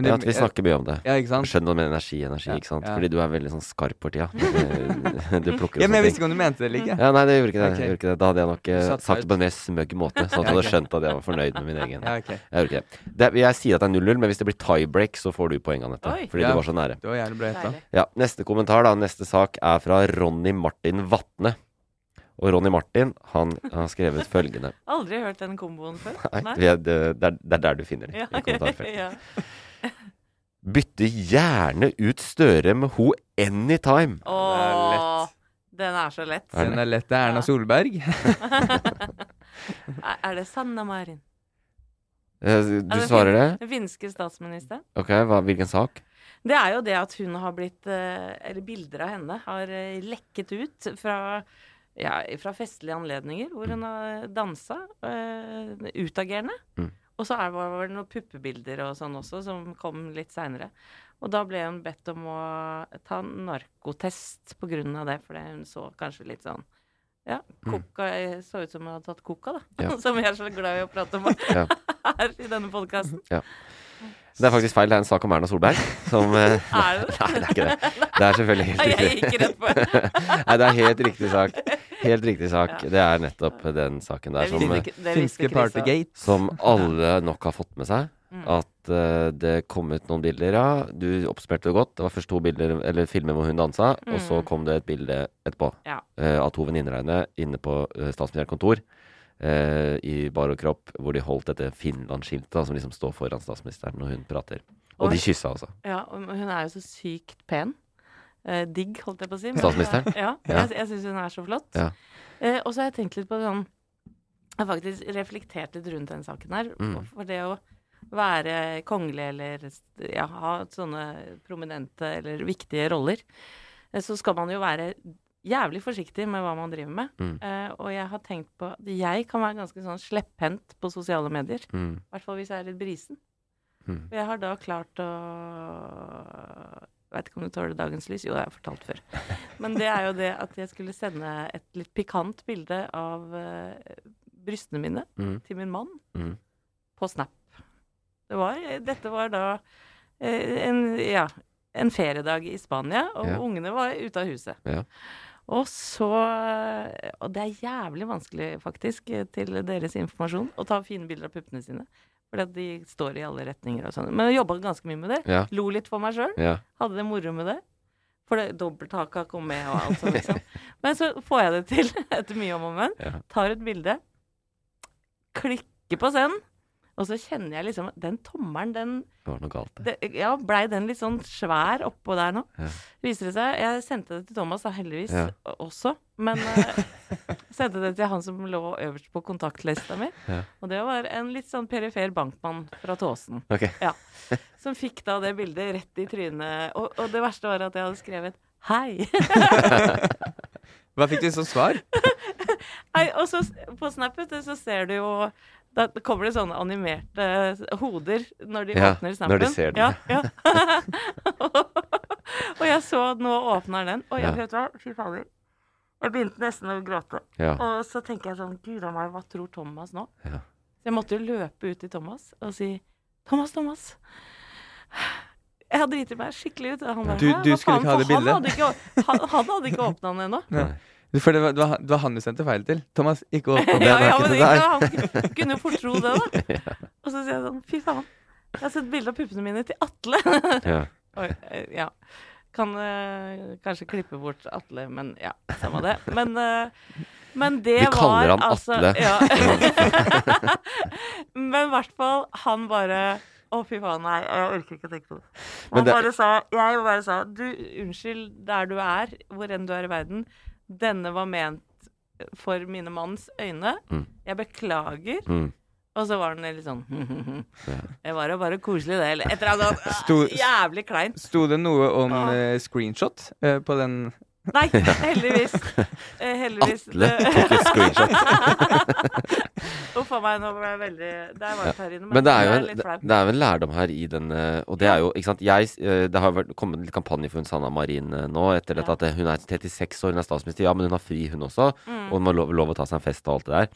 Men ja, at vi snakker mye om det. Ja, ikke sant? Skjønner med energi, energi, Ja, ikke sant? ja. Fordi du er veldig sånn skarp for tida. Du plukker Ja, men jeg visste ikke om du mente det eller ikke. Ja, nei, det gjorde ikke det. Okay. Gjorde ikke det. Da hadde jeg nok uh, sagt det på en mer smøgg måte, sånn at du Ja, hadde skjønt at jeg var fornøyd med min egen. Ja, okay. Jeg gjorde ikke det. det. Jeg sier at det er 0-0, men hvis det blir tiebreak, så får du poeng, Anette. Fordi Ja. du var så nære. Det var jævlig bra. Ja, Neste kommentar, da. Neste sak er fra Ronny Martin Vatne. Og Ronny Martin, han har skrevet følgende Aldri hørt den komboen før. Nei, er- det, det, er, det er der du finner det. Ja, i ja. Bytte gjerne ut Støre med ho anytime. Åh, Den er så lett. Den er lett. Det er Erna Solberg. Er det Sanna Marin? Eh, Du Er svarer det? Den finske statsministeren? Ok, hva, hvilken sak? Det er jo det at hun har blitt eh, Eller bilder av henne har eh, lekket ut fra ja, fra festlige anledninger hvor hun har dansa. Uh, utagerende. Mm. Og så var det noen puppebilder og sånn også, som kom litt seinere. Og da ble hun bedt om å ta narkotest på grunn av det, fordi hun så kanskje litt sånn ja, koka, så ut som hun hadde tatt koka, da. Mm. Ja. som vi er så glad i å prate om Ja. her i denne podkasten. Det er faktisk feil. Det er en sak om Erna Solberg. Som eh, Er det? Nei, det er ikke det. Det er selvfølgelig helt Jeg gikk rett på. Nei, det er helt riktig sak. Helt riktig sak. Det er nettopp den saken der som, eh, det Finske Partygate. som alle nok har fått med seg. Mm. At uh, det kom ut noen bilder, ja. Du oppsummerte det godt. Det var først to bilder, eller filmer hvor hun dansa, og så Mm. kom det et bilde etterpå Ja. uh, av to venninner av henne inne på uh, statsministerens kontor. Uh, I bar og kropp, hvor de holdt dette Finland-skiltet som liksom står foran statsministeren når hun prater. Og og de kyssa altså. Ja, og hun er jo så sykt pen. Eh, digg, holdt jeg på å si. men- Statsministeren? Ja, Ja. jeg, jeg syns hun er så flott. Ja. Eh, og så har jeg tenkt litt på sånn Jeg har faktisk reflektert litt rundt den saken her. Mm. For det å være kongelig eller ja, ha sånne prominente eller viktige roller, eh, så skal man jo være jævlig forsiktig med hva man driver med. Mm. Uh, og jeg har tenkt på at jeg kan være ganske sånn slepphendt på sosiale medier. Mm. Hvert fall hvis jeg er litt brisen. Mm. Og jeg har da klart å Vet ikke om du tåler dagens lys? Jo, det har jeg fortalt før. Men det er jo det at jeg skulle sende et litt pikant bilde av uh, brystene mine Mm. til min mann Mm. på Snap. Det var, dette var da uh, en, ja, en feriedag i Spania, og Ja. ungene var ute av huset. Ja. Og så Og det er jævlig vanskelig, faktisk, til deres informasjon, å ta fine bilder av puppene sine. At de står i alle retninger og sånn. Men jeg jobba ganske mye med det. Ja. Lo litt for meg sjøl. Ja. Hadde det moro med det. For det dobbelthaka kom med og alt sånt, liksom. Men så får jeg det til etter mye om og men. Tar et bilde, klikker på send, og så kjenner jeg liksom Den tommelen, den Det var noe galt. det, Ja, blei den litt sånn svær oppå der nå? Ja. Viser det seg Jeg sendte det til Thomas da, heldigvis Ja. også. Men uh, sendte det til han som lå øverst på kontaktlista mi. Ja. Og det var en litt sånn perifer bankmann fra Tåsen. Ok. Ja. Som fikk da det bildet rett i trynet. Og, og det verste var at jeg hadde skrevet 'hei'. Hva fikk du som svar? Nei, og så på Snap så ser du jo Da kommer det sånne animerte hoder når de Ja, åpner når de ser den. Ja, og jeg så at nå åpner den, og jeg vet hva, fy fader. Jeg begynte nesten å gråte. Og så tenker jeg sånn Gud a meg, hva tror Thomas nå? Så jeg måtte jo løpe ut til Thomas og si Thomas, Thomas. Jeg driter driti meg skikkelig ut. Han bare, Du- du skulle faen?» ikke ha det bildet? han hadde ikke, han, han hadde ikke åpna den ennå. Ja. For det var, det, var, det var han du sendte feil til. Thomas, ikke åpne Ja, er ja, men til ikke, deg. han kunne jo fort tro det, da. Og så sier jeg sånn, fy faen. Jeg har sett bilde av puppene mine til Atle. Ja. Oi, eh, ja. Kan eh, kanskje klippe bort Atle, men ja, samme det. Men, eh, men det Vi var kaller han altså Atle. Ja. men i hvert fall, han bare å, fy faen, nei, jeg orker ikke å tenke på det. Han det- bare sa, jeg bare sa, du, unnskyld der du er, hvor enn du er i verden, denne var ment for mine manns øyne. Mm. Jeg beklager. Mm. Og så var den litt sånn Det var jo bare koselig, det. Eller et eller annet jævlig kleint. Sto det noe om eh, screenshot eh, på den Nei, heldigvis. Eh, heldigvis. Atle tok et screenshot. Uff a meg, nå ble jeg veldig Det er varmt her inne. Men det er jo en, det, er jo en lærdom her i den eh, Og det er jo, ikke sant jeg, eh, Det har vært, kommet litt kampanje for hun Sanna Marin nå, etter dette at hun er 36 år, hun er statsminister. Ja, men hun har fri, hun også. Mm. Og hun må lov, lov å ta seg en fest og alt det der.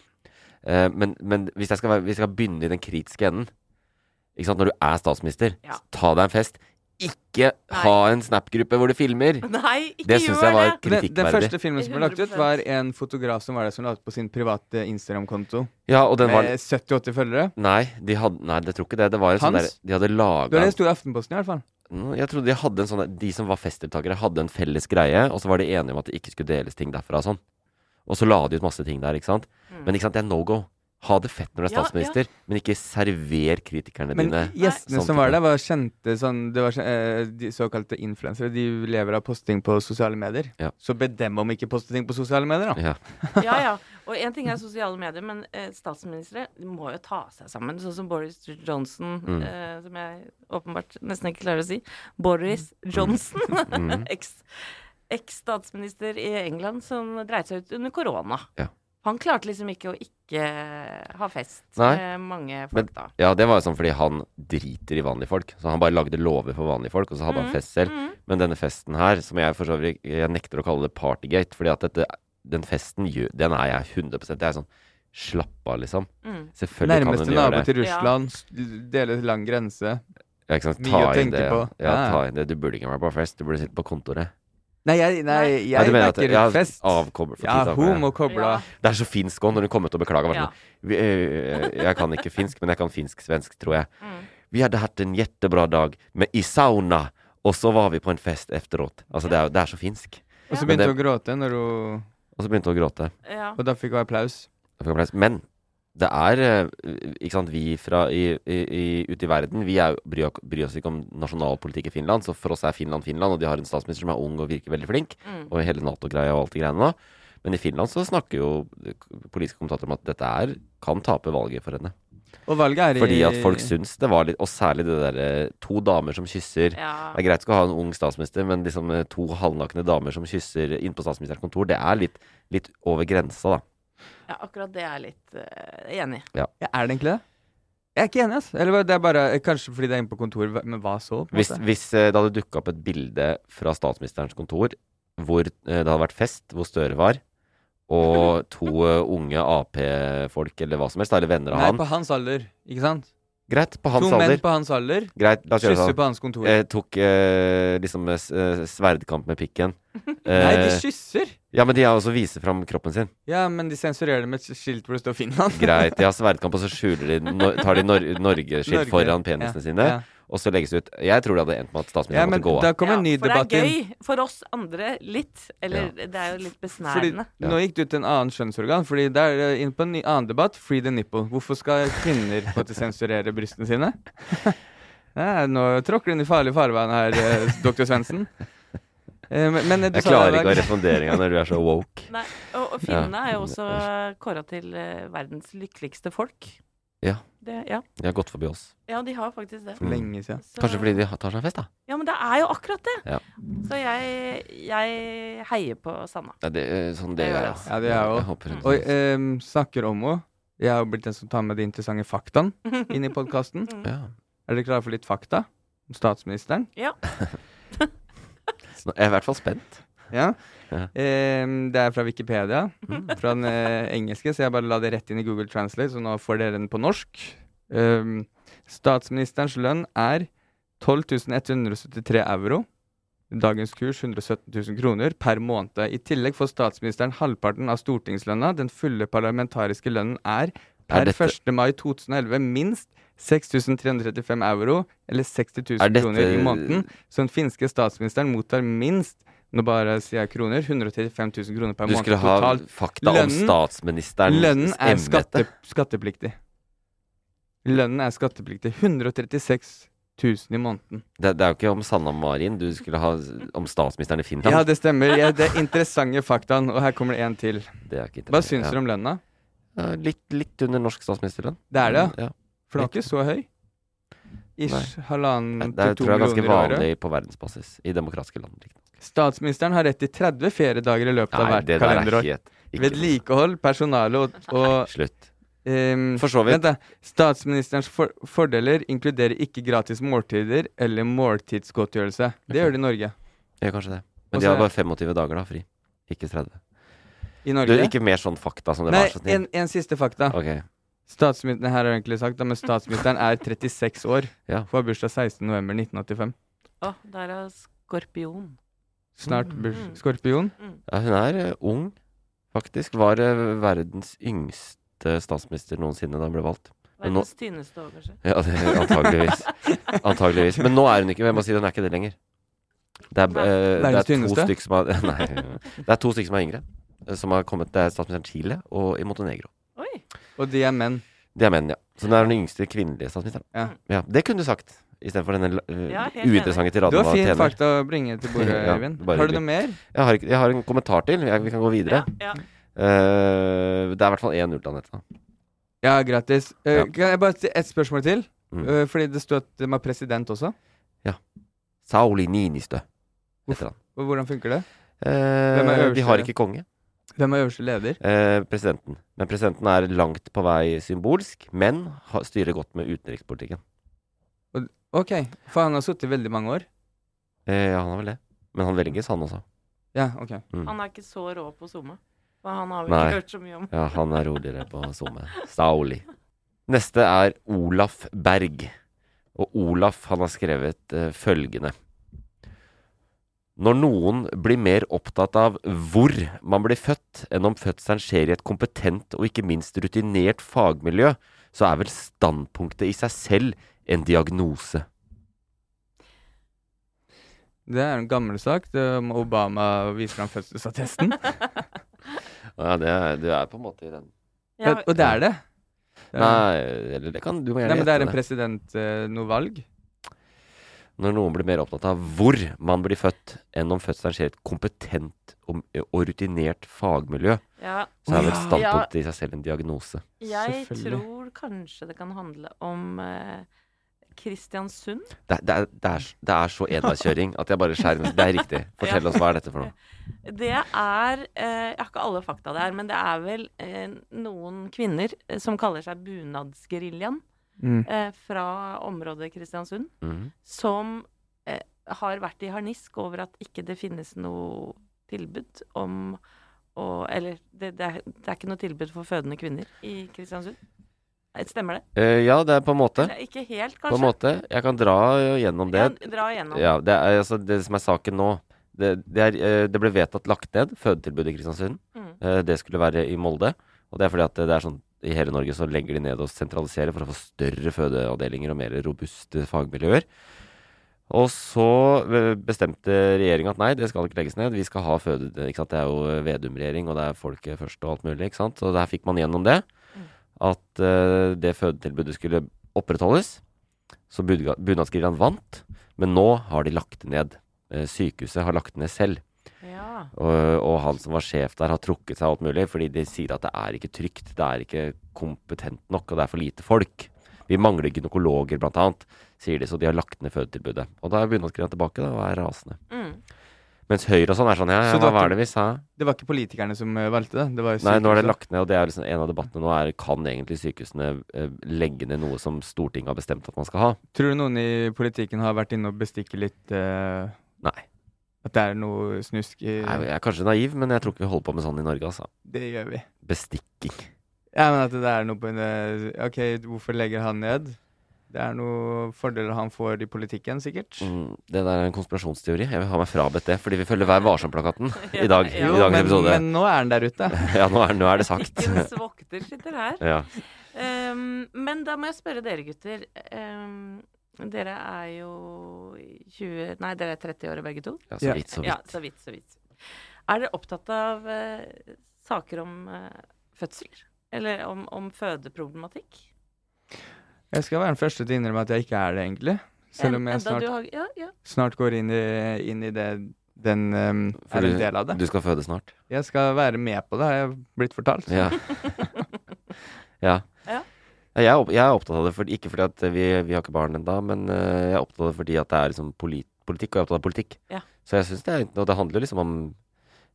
Eh, men men hvis, jeg skal hvis jeg skal begynne i den kritiske enden Når du er statsminister, Ja. ta deg en fest. Ikke ha en Snap-gruppe hvor du filmer! Nei, ikke Det syns jeg var kritikkverdig. den, den første filmen som ble lagt ut, var en fotograf som var der som la ut på sin private Instagram-konto Ja, og den var med 70-80 følgere. Nei, de hadde, nei, jeg tror ikke det. Det var en sånn der, Hans? De hadde Det var laga det det sto i Aftenposten i hvert fall. Mm, Jeg trodde de hadde en sånn De som var festdeltakere, hadde en felles greie, og så var de enige om at det ikke skulle deles ting derfra og sånn. Og så la de ut masse ting der, ikke sant. Mm. Men ikke sant, det er no go. Ha det fett når du er Ja, statsminister, men ikke server kritikerne Men dine. gjestene sånn som var der, var kjente sånn Det var eh, de såkalte influensere. De lever av posting på sosiale medier. Ja. Så be dem om ikke poste ting på sosiale medier, da. Ja. Ja, ja. Og én ting er sosiale medier, men eh, statsministre må jo ta seg sammen. Sånn som Boris Johnson, Mm. eh, som jeg åpenbart nesten ikke klarer å si. Boris Johnson. Mm. Eks- Eks-statsminister i England som dreit seg ut under korona. Ja. Han klarte liksom ikke å ikke ha fest Nei. med mange Men, folk da. ja, det var jo sånn fordi han driter i vanlige folk. Så han bare lagde lover for vanlige folk, og så hadde han Mhm, fest selv. Mm. Men denne festen her, som jeg for så vidt Jeg nekter å kalle det partygate, fordi at dette, den festen Den er jeg 100 Jeg er sånn Slapp av, liksom. Mm. Selvfølgelig kan hun gjøre det. Nærmeste nabo til Russland, Ja. deler lang grense. Ja, ikke sant? Mye Ta å inn tenke det. på. Ja, Ja. ta inn det. Du burde ikke være på fest, du burde sitte på kontoret. Nei, jeg, nei, jeg du mener at- backer ja, fest. avkobler for Ja, hun ja. må koble av. Det er så finsk òg, når hun kom ut og beklaga. Ja. Sånn, eh, jeg kan ikke finsk, men jeg kan finsk-svensk, tror jeg. Mm. Vi hadde hatt en jettebra dag med i sauna, og så var vi på en fest efteråt. Altså, det er, det er så finsk. Og så begynte det- hun å gråte når hun Og så begynte hun å gråte. Ja. Og da fikk hun. Jeg applaus. Men det er eh, Ikke sant, vi fra i, i, i, ute i verden Vi er, bryr, bryr oss ikke om nasjonalpolitikk i Finland, så for oss er Finland Finland, og de har en statsminister som er ung og virker veldig flink, Mm. og hele Nato-greia og alt de greiene nå. Men i Finland så snakker jo politiske kommentatorer om at dette er kan tape valget for henne. Og valget er i Fordi at folk syns det var litt Og særlig det derre to damer som kysser. Ja. Det er greit å ha en ung statsminister, men liksom eh, to halvnakne damer som kysser inn på statsministerens kontor, det er litt, litt over grensa, da. Ja, akkurat det er jeg litt uh, enig i. Ja, er det egentlig det? Jeg er ikke enig, ass. Eller det er bare Kanskje fordi det er inne på kontoret, men hva så? Hvis, hvis eh, det hadde dukka opp et bilde fra statsministerens kontor hvor eh, det hadde vært fest, hvor Støre var, og to eh, unge Ap-folk eller hva som helst, eller venner av Nei, han på hans alder, ikke sant? Greit, på hans to alder. menn på hans alder Greit, la oss kysser sånn. på hans kontor. Eh, tok eh, liksom eh, eh, sverdkamp med pikken. Nei, de Eh, kysser! Ja, men de har også viser fram kroppen sin. Ja, men de sensurerer det med et skilt hvor det står Finland. Greit, de har sverdkamp, og så skjuler de no tar de nor Norge-skilt Norge, foran penisene ja, sine, ja. og så legges det ut. Jeg tror det hadde endt med at Ja, statsministeren men måtte gå da av. kommer en ny for det debatt er inn. gøy for oss andre litt. Eller det er jo litt Fordi besnærende. Nå gikk det ut en annen skjønnsorgan. Fordi det er eh, inn på en ny, annen debatt. Free the nipple. Hvorfor skal kvinner få til sensurere brystene sine? Ja, nå tråkker du inn i farlig farvann her, eh, doktor Svendsen. Eh, men, men du Jeg klarer ikke å respondere engang når du er så woke. Nei, og, og finnene er jo også kåra til eh, verdens lykkeligste folk. Ja. Det, ja. De har gått forbi oss. ja, de har faktisk det. For lenge siden. Så- Kanskje fordi de tar seg en fest, da. Ja, men det er jo akkurat det. Ja. Så jeg, jeg heier på Sanna. Ja, det, eh, sånn det gjør jeg. altså. Ja, det er jeg òg. Og ehm, snakker om henne. Jeg har blitt den som tar med de interessante faktaene inn i podkasten. ja. Er dere klare for litt fakta om statsministeren? Ja. Jeg er i hvert fall spent. Ja. Ja. Ehm, det er fra Wikipedia, fra den eh, engelske, så jeg bare la det rett inn i Google Translate, så nå får dere den på norsk. Ehm, statsministerens lønn er 12 173 euro. Dagens kurs 117 000 kroner per måned. I tillegg får statsministeren halvparten av stortingslønna. Den fulle parlamentariske lønnen er per Er dette- 1. mai 2011 minst 6335 euro, eller 60 000 Er dette- kroner i måneden. Så den finske statsministeren mottar minst nå bare sier jeg kroner 135 000 kroner per måned Du måned skulle ha totalt. fakta om Lønnen- statsministerens Lønnen er skatte, skattepliktig. Lønnen er skattepliktig. 136 000 i måneden. Det, det er jo ikke om Sanna Marin du skulle ha om statsministeren i Finland. Ja, det stemmer. Ja, det er interessante faktaen. Og her kommer det en til. Det Hva syns ja. du om lønna? Litt, litt under norsk statsministerlønn. Det er det, ja. For den er ikke så høy. Ish halvannen Det er, året. Det tror jeg er ganske millioner i vanlig på verdensbasis. I demokratiske land. Statsministeren har rett til 30 feriedager i løpet av hvert det der er kalenderår. Vedlikehold, personale og, og Slutt. Um, For så vidt. Vent, da. Statsministerens for fordeler inkluderer ikke gratis måltider eller måltidsgodtgjørelse. Det gjør det i Norge. Gjør kanskje det. Men Også, de har bare 25 dager da, fri. Ikke 30. I Du, ikke mer sånn fakta som det Nei, var. Så snill. en, en siste fakta. Ok. Statsministeren her har egentlig sagt da, men statsministeren er 36 år. Ja. Får bursdag 16.11.1985. Å, der er skorpion. Snart Mm. burs skorpion. Ja, hun er uh, ung, faktisk. Var uh, verdens yngste statsminister noensinne da hun ble valgt. Verdens tynneste òg, kanskje. ja, det, antageligvis. antageligvis. Men nå er hun ikke Jeg må si hun er ikke det lenger. Det er, eh, det er to stykker som er, Nei. Det er to stykker som er yngre. Som har kommet. Det er statsministeren Chile og i Montenegro. Oi. Og de er menn. De er menn, ja. Så det er den yngste kvinnelige statsministeren. Ja. Det kunne du sagt. Istedenfor denne uh, Ja, helt uinteressante Du har av fin tjener. fakta å bringe til bordet, Ja, Øyvind. bare Har du hyggelig. noe mer? Jeg har, ikke- jeg har en kommentar til. Jeg, vi kan gå videre. Ja, ja. Eh, det er i hvert fall 1-0 til Anette. Ja, gratis. Eh, Ja. Kan jeg bare si ett spørsmål til? Mm. Eh, fordi det står at de er president også. Sauli Ninistø heter han. Og hvordan funker det? Eh, Hvem er øverste? vi har ikke konge. Hvem er øverste leder? Eh, presidenten. Men presidenten er langt på vei symbolsk, men har, styrer godt med utenrikspolitikken. Ok, for han har sittet veldig mange år. Eh, ja, han har vel det. Men han velges, han også. Ja, ok. Mm. Han er ikke så rå på SoMe. Han har vi Nei. ikke hørt så mye om. Ja, han er roligere på SoMe. Sauli. Neste er Olaf Berg. Og Olaf han har skrevet uh, følgende. Når noen blir mer opptatt av hvor man blir født, enn om fødselen skjer i et kompetent og ikke minst rutinert fagmiljø, så er vel standpunktet i seg selv en diagnose. Det er en gammel sak. Det Obama viser fram fødselsattesten. Ja, det er, du er på en måte i den Ja, Og det er det. Det er- Nei, eller det kan du må gjerne Nei, men det er en president eh, noe valg. Når noen blir mer opptatt av hvor man blir født, enn om fødselen skjer i et kompetent og, og rutinert fagmiljø, ja. så er vel Ja. standpunktet i seg selv en diagnose. Jeg tror kanskje det kan handle om eh, Kristiansund. Det, det, er, det, er, det er så enveiskjøring at jeg bare skjærer Det er riktig. Fortell oss hva er dette for noe. Det er eh, Jeg har ikke alle fakta der, men det er vel eh, noen kvinner eh, som kaller seg Bunadsgeriljaen Mm. eh, fra området Kristiansund, mm. som eh, har vært i harnisk over at ikke det finnes noe tilbud om å Eller det, det, er, det er ikke noe tilbud for fødende kvinner i Kristiansund. Eh, Stemmer det? Uh, ja, det er på en måte. Eller ikke helt, kanskje? På en måte. Jeg kan dra gjennom det. Ja, dra gjennom. Ja, det, er, altså, det som er saken nå det, det, er, eh, det ble vedtatt lagt ned fødetilbudet i Kristiansund. Mm. Eh, Det skulle være i Molde. Og det er fordi at det er sånn i hele Norge så legger de ned og sentraliserer for å få større fødeavdelinger og mer robuste fagmiljøer. Og så eh, bestemte regjeringa at nei, det skal ikke legges ned. Vi skal ha føde... Ikke sant? Det er jo Vedum-regjering, og det er folket først og alt mulig. ikke sant? Så der fikk man gjennom det. At uh, det fødetilbudet skulle opprettholdes. Så Bunadsgeriljaen vant. Men nå har de lagt det ned. Eh, Sykehuset har lagt det ned selv. Ja. Og, og han som var sjef der, har trukket seg alt mulig, fordi de sier at det er ikke trygt, det er ikke kompetent nok, og det er for lite folk. Vi mangler gynekologer, blant annet, sier de, så de har lagt ned fødetilbudet. Og da er skrive tilbake da, og er rasende. Mm. Mens Høyre og sånn er sånn, ja, Så ja det hva var det vi sa? Det var ikke politikerne som eh, valgte det? det var Nei, nå er det lagt ned, og det er liksom en av debattene nå er kan egentlig sykehusene eh, legge ned noe som Stortinget har bestemt at man skal ha? Tror du noen i politikken har vært inne og bestikket litt uh... Nei. At det er noe snusk i Nei, jeg er kanskje naiv, men jeg tror ikke vi holder på med sånn i Norge, altså. Det gjør vi. Bestikking. Ja, men at det er noe på en eh, OK, hvorfor legger han ned? Det er noe fordeler han får i politikken, sikkert. Mm, det der er en konspirasjonsteori. Jeg vil ha meg frabedt det, fordi vi følger Vær varsom-plakaten i dag. Ja, I dagens men, episode. men nå er han der ute. Ja, nå er, nå er det sagt. Ukens vokter sitter her. Ja. Um, men da må jeg spørre dere gutter. Ehm, dere er jo 20 Nei, dere er 30 år begge to? ja, så vidt, så Ja, vidt. så vidt, så vidt. Er dere opptatt av uh, saker om uh, fødsler? Eller om, om fødeproblematikk? Jeg skal være den første til å innrømme at jeg ikke er det, egentlig. Selv om jeg snart, har, ja, ja. snart går inn i, inn i det den um, er en del av det. Du skal føde snart. Jeg skal være med på det, har jeg blitt fortalt. Ja. ja. Jeg, er jeg er opptatt av det, for, ikke fordi at vi, vi har ikke barn ennå, men eh, jeg er opptatt av det fordi at det er liksom polit, politikk, og jeg er opptatt av politikk. Ja. Så jeg synes det er Og det handler liksom om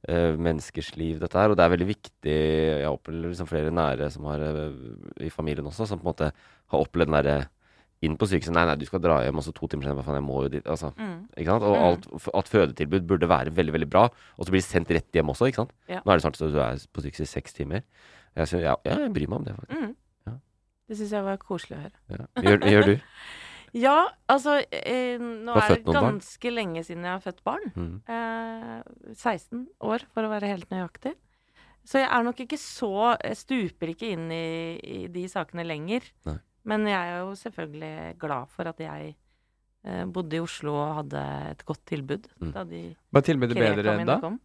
uh, menneskers liv, dette her, og det er veldig viktig Jeg opplever liksom flere nære som har uh, i familien også, som på en måte har opplevd den derre inn på sykehuset. Nei, nei, du skal dra hjem, og så to timer senere, hva faen, jeg må jo dit. Altså, Mm. ikke sant? Og Mm. alt, at fødetilbud burde være veldig, veldig bra, og så blir det sendt rett hjem også, ikke sant? Ja. Nå er det snart så du er på sykehuset i seks timer. Jeg, synes, ja, ja, jeg bryr meg om det, faktisk. Mm. Det syns jeg var koselig å høre. Ja. Gjør, gjør du? Ja, altså eh, Nå er det ganske lenge siden jeg har født barn. Mm. Eh, 16 år, for å være helt nøyaktig. Så jeg er nok ikke så Jeg stuper ikke inn i, i de sakene lenger. Nei. Men jeg er jo selvfølgelig glad for at jeg eh, bodde i Oslo og hadde et godt tilbud Mm. da de Var tilbudet bedre enn da? kom.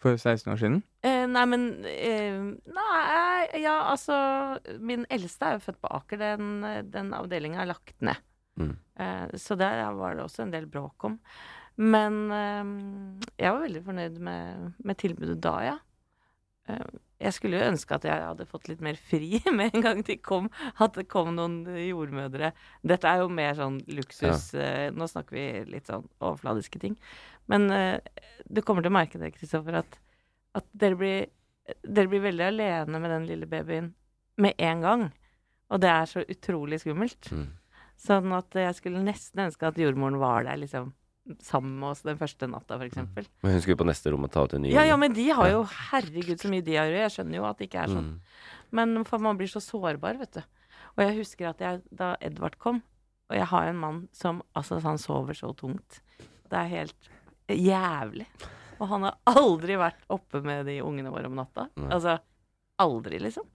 For 16 år siden? Eh, nei, men eh, Nei, ja, altså Min eldste er jo født på Aker. Den, den avdelinga er lagt ned. Mm. Eh, så der var det også en del bråk om. Men eh, jeg var veldig fornøyd med, med tilbudet da, ja. Eh, jeg skulle jo ønske at jeg hadde fått litt mer fri med en gang de kom. At det kom noen jordmødre. Dette er jo mer sånn luksus. eh, nå snakker vi litt sånn overfladiske ting. Men uh, du kommer til å merke det, Kristoffer, at, at dere, blir, dere blir veldig alene med den lille babyen med en gang. Og det er så utrolig skummelt. Mm. Sånn at jeg skulle nesten ønske at jordmoren var der liksom sammen med oss den første natta, for eksempel. Men hun skulle på neste rom og ta ut en ny Ja, ja, men de har jo Herregud, så mye de har å. Jeg skjønner jo at det ikke er sånn. Mm. Men for man blir så sårbar, vet du. Og jeg husker at jeg, da Edvard kom Og jeg har en mann som altså, han sover så tungt. Det er helt jævlig. Og han har aldri vært oppe med de ungene våre om natta. Nei. Altså aldri, liksom.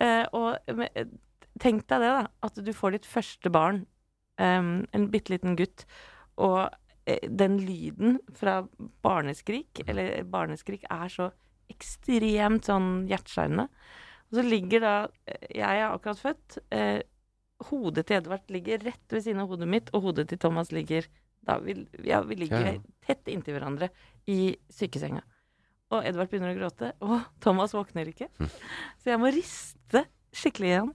Eh, og men, tenk deg det, da. At du får ditt første barn, um, en bitte liten gutt, og eh, den lyden fra barneskrik, eller barneskrik, er så ekstremt sånn hjerteskjærende. Og så ligger da eh, Jeg er akkurat født. Eh, hodet til Edvard ligger rett ved siden av hodet mitt, og hodet til Thomas ligger da, vi, ja, vi ligger Ja, ja. tett inntil hverandre i sykesenga. Og Edvard begynner å gråte, og Thomas våkner ikke. Så jeg må riste skikkelig igjen.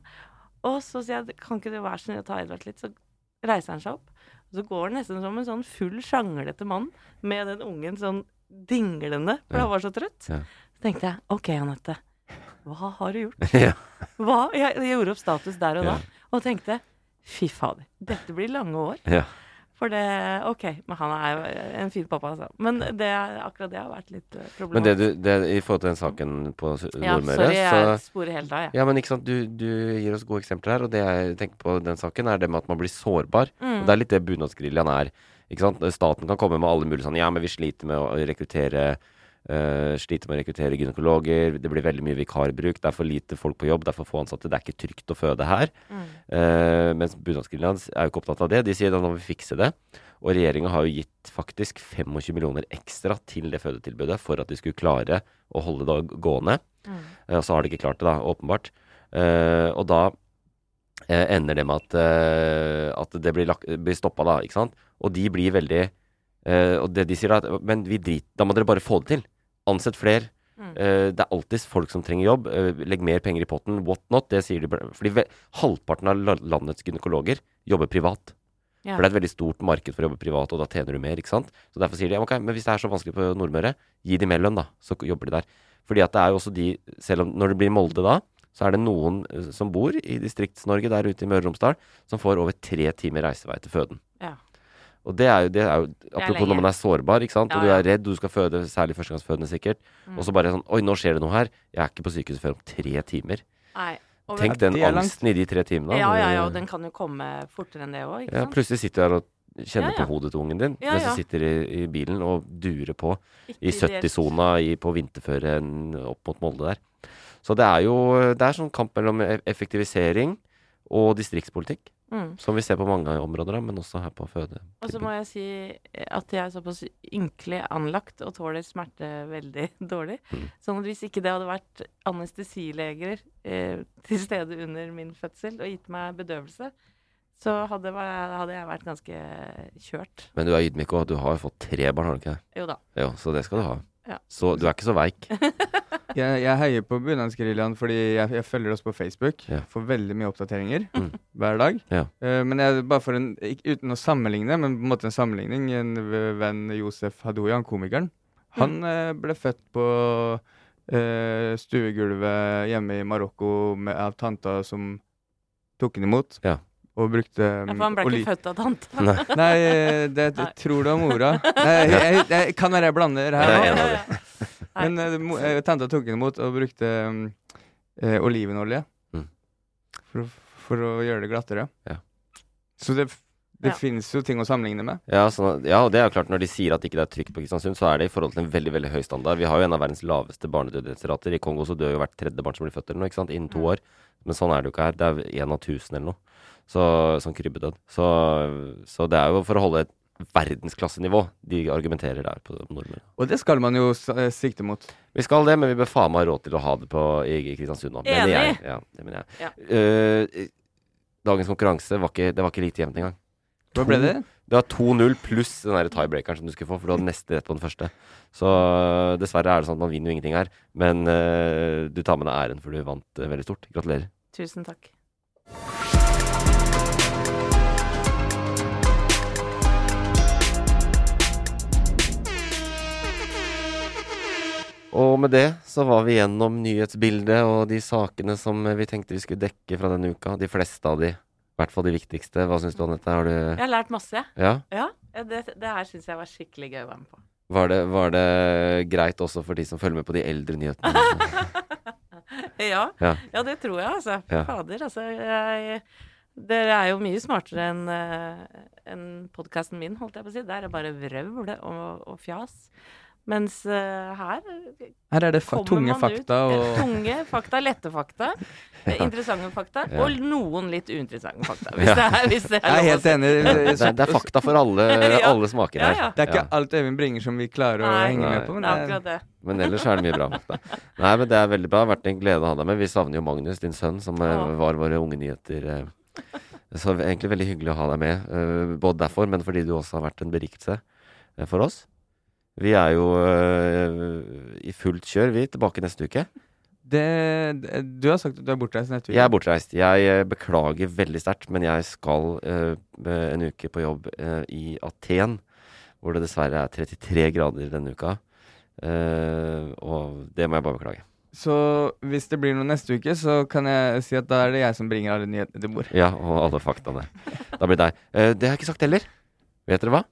Og så sier jeg kan ikke du være så snill å ta Edvard litt? Så reiser han seg opp. Og så går han nesten som en sånn full sjanglete mann med den ungen sånn dinglende, for han var så trøtt. Så tenkte jeg OK, Anette. Hva har du gjort? Hva? Jeg, jeg gjorde opp status der og da, og tenkte fy fader, dette blir lange år. Ja. For det OK, men han er jo en fin pappa, altså. Men det, akkurat det har vært litt problematisk. Men det du, det, i forhold til den saken på Nordmøre ja, sorry, jeg sporer helt av, jeg. Ja, men ikke sant, du, du gir oss gode eksempler her, og det jeg tenker på den saken, er det med at man blir sårbar. Mm. Og det er litt det bunadsgeriljaen er. Ikke sant? Staten kan komme med alle mulige sånn Ja, men vi sliter med å rekruttere eh, Sliter med å rekruttere gynekologer, det blir veldig mye vikarbruk, det er for lite folk på jobb, det er for få ansatte, det er ikke trygt å føde her. Mm. Uh, mens bunadsgeriljaen er jo ikke opptatt av det. De sier da nå må vi fikse det. Og regjeringa har jo gitt faktisk 25 millioner ekstra til det fødetilbudet for at de skulle klare å holde det gående. Mm. Uh, Og så har de ikke klart det, da, åpenbart. Uh, og da eh, ender det med at, eh, at det blir, lagt- blir stoppa, da, ikke sant. Og de blir veldig eh, Og det de sier, da Men vi drit, da må dere bare få det til. Ansett flere. Mm. Eh, det er alltid folk som trenger jobb. Eh, legg mer penger i potten. What not? Det sier de. Fordi halvparten av landets gynekologer jobber privat. Ja. For det er et veldig stort marked for å jobbe privat, og da tjener du mer. ikke sant? Så Derfor sier de ok, men hvis det er så vanskelig på Nordmøre, gi de mer lønn, da. Så jobber de der. Fordi at det er jo også de, selv om når det blir Molde da, så er det noen eh, som bor i Distrikts-Norge der ute i Møre og Romsdal, som får over tre timer reisevei til føden. Og det er jo, det er jo apropos er når man er sårbar, ikke sant. Ja, Og du er redd, du skal føde, særlig førstegangsfødende sikkert. Mm. Og så bare sånn Oi, nå skjer det noe her. Jeg er ikke på sykehuset før om tre timer. Nei. Og Tenk den angsten i de tre timene. Ja, ja, ja, og den kan jo komme fortere enn det òg, ja, plutselig sitter du her og kjenner Ja, ja. på hodet til ungen din Ja, mens du sitter i, i bilen og durer på Ikke i 70-sona på vinterføre opp mot Molde der. Så det er jo det er sånn kamp mellom e- effektivisering og distriktspolitikk, Mm. som vi ser på mange områder, da, men også her på føde. Og så må jeg si at jeg er såpass ynkelig anlagt og tåler smerte veldig dårlig. Mm. Sånn at hvis ikke det hadde vært anestesileger eh, til stede under min fødsel og gitt meg bedøvelse, så hadde, hadde jeg vært ganske kjørt. Men du er ydmyk òg, du har jo fått tre barn, har du ikke det? Jo da. Jo, så det skal du ha. Ja. Så du er ikke så veik. Jeg, jeg heier på Bunadsgeriljaen fordi jeg, jeg følger oss på Facebook. Ja. Får veldig mye oppdateringer Mm. hver dag. Ja. Uh, men jeg, bare for en, ikke, uten å sammenligne, men på en måte en sammenligning. En venn, Josef Hadoyan, komikeren, han eh, ble født på uh, stuegulvet hjemme i Marokko med, av tanta som tok han imot. Ja. Og brukte Ja, for han ble ikke født av tante. Nei. Nei, eh, det, det Nei. tror du var mora. Nei, jeg, jeg, jeg, kan være jeg blander her Ja, nå. av de. Men uh, mo- eh, tanta tok den imot og brukte um, uh, olivenolje Mm. for, for å gjøre det glattere. Ja. Så det, det Ja. finnes jo ting å sammenligne med. Ja, sånn, ja, og det er jo klart når de sier at ikke det er trygt på Kristiansund, så er det i forhold til en veldig veldig høy standard. Vi har jo en av verdens laveste barnedødelighetsrater. I Kongo så dør jo hvert tredje barn som blir født eller noe, ikke sant, innen to Mm. år. Men sånn er det jo ikke her. Det er én av tusen eller noe. Så, sånn krybbedød. Så, så det er jo for å holde et verdensklassenivå de argumenterer der på nordmenn. Og det skal man jo eh, sikte mot. Vi skal det, men vi bør faen meg ha råd til å ha det på i Kristiansund nå. Enig. jeg. Ja, det mener jeg. Ja. Uh, dagens konkurranse var ikke, det var ikke lite jevnt engang. Hva ble det? Det var 2-0 pluss den der tiebreakeren som du skulle få, for du hadde nesten rett på den første. Så øh, dessverre er det sånn at man vinner jo ingenting her. Men uh, du tar med deg æren, for du vant uh, veldig stort. Gratulerer. Tusen takk. Og med det så var vi gjennom nyhetsbildet og de sakene som vi tenkte vi skulle dekke fra denne uka. De fleste av de. I hvert fall de viktigste. Hva syns du, Anette? Har Jeg har lært masse. Ja? Ja, det, det her syns jeg var skikkelig gøy å være med på. Var det, var det greit også for de som følger med på de eldre nyhetene? Ja, Ja. ja det tror jeg, altså. Fader, altså. Jeg, dere er jo mye smartere enn en podkasten min, holdt jeg på å si. Der er det bare vrøvl og, og fjas. Mens eh, her Her er det fa tunge fakta ut. og Tunge fakta, lette fakta. ja. Interessante fakta. Ja. Og noen litt uinteressante fakta, hvis Ja. det er, hvis det er Jeg er helt enig. Det det er fakta for alle, Ja. alle smaker her. ja. Det er ikke alt Øyvind bringer som vi klarer å henge Nei. med på. Men det er, det. Men ellers er det mye bra fakta. Nei, men det er veldig bra. Det har vært en glede å ha deg med. Vi savner jo Magnus, din sønn, som eh, Ja. var våre unge nyheter. eh. Så egentlig veldig hyggelig å ha deg med. Både derfor, men fordi du også har vært en berikelse eh, for oss. Vi er jo eh, i fullt kjør, vi. Tilbake neste uke. det, du har sagt at du er bortreist neste uke. Jeg er bortreist. Jeg eh, beklager veldig sterkt, men jeg skal eh, en uke på jobb eh, i Aten, hvor det dessverre er 33 grader denne uka. Uh, og det må jeg bare beklage. Så hvis det blir noe neste uke, så kan jeg si at da er det jeg som bringer alle nyhetene til bord. Ja, og alle faktaene. Da blir det deg. Uh, det har jeg ikke sagt heller. Vet dere hva?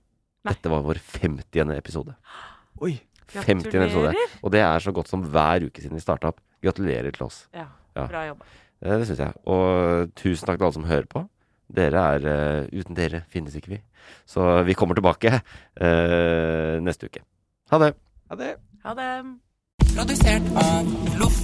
Nei. Dette var vår 50. episode. Oi. 50. episode. Og det er så godt som hver uke siden vi starta opp. Gratulerer til oss. Ja, Ja. bra jobba. Eh, det syns jeg. Og tusen takk til alle som hører på. Dere er eh, Uten dere finnes ikke vi. Så vi kommer tilbake uh, neste uke. Ha det. Ha det. Ha det. Produsert av Loff.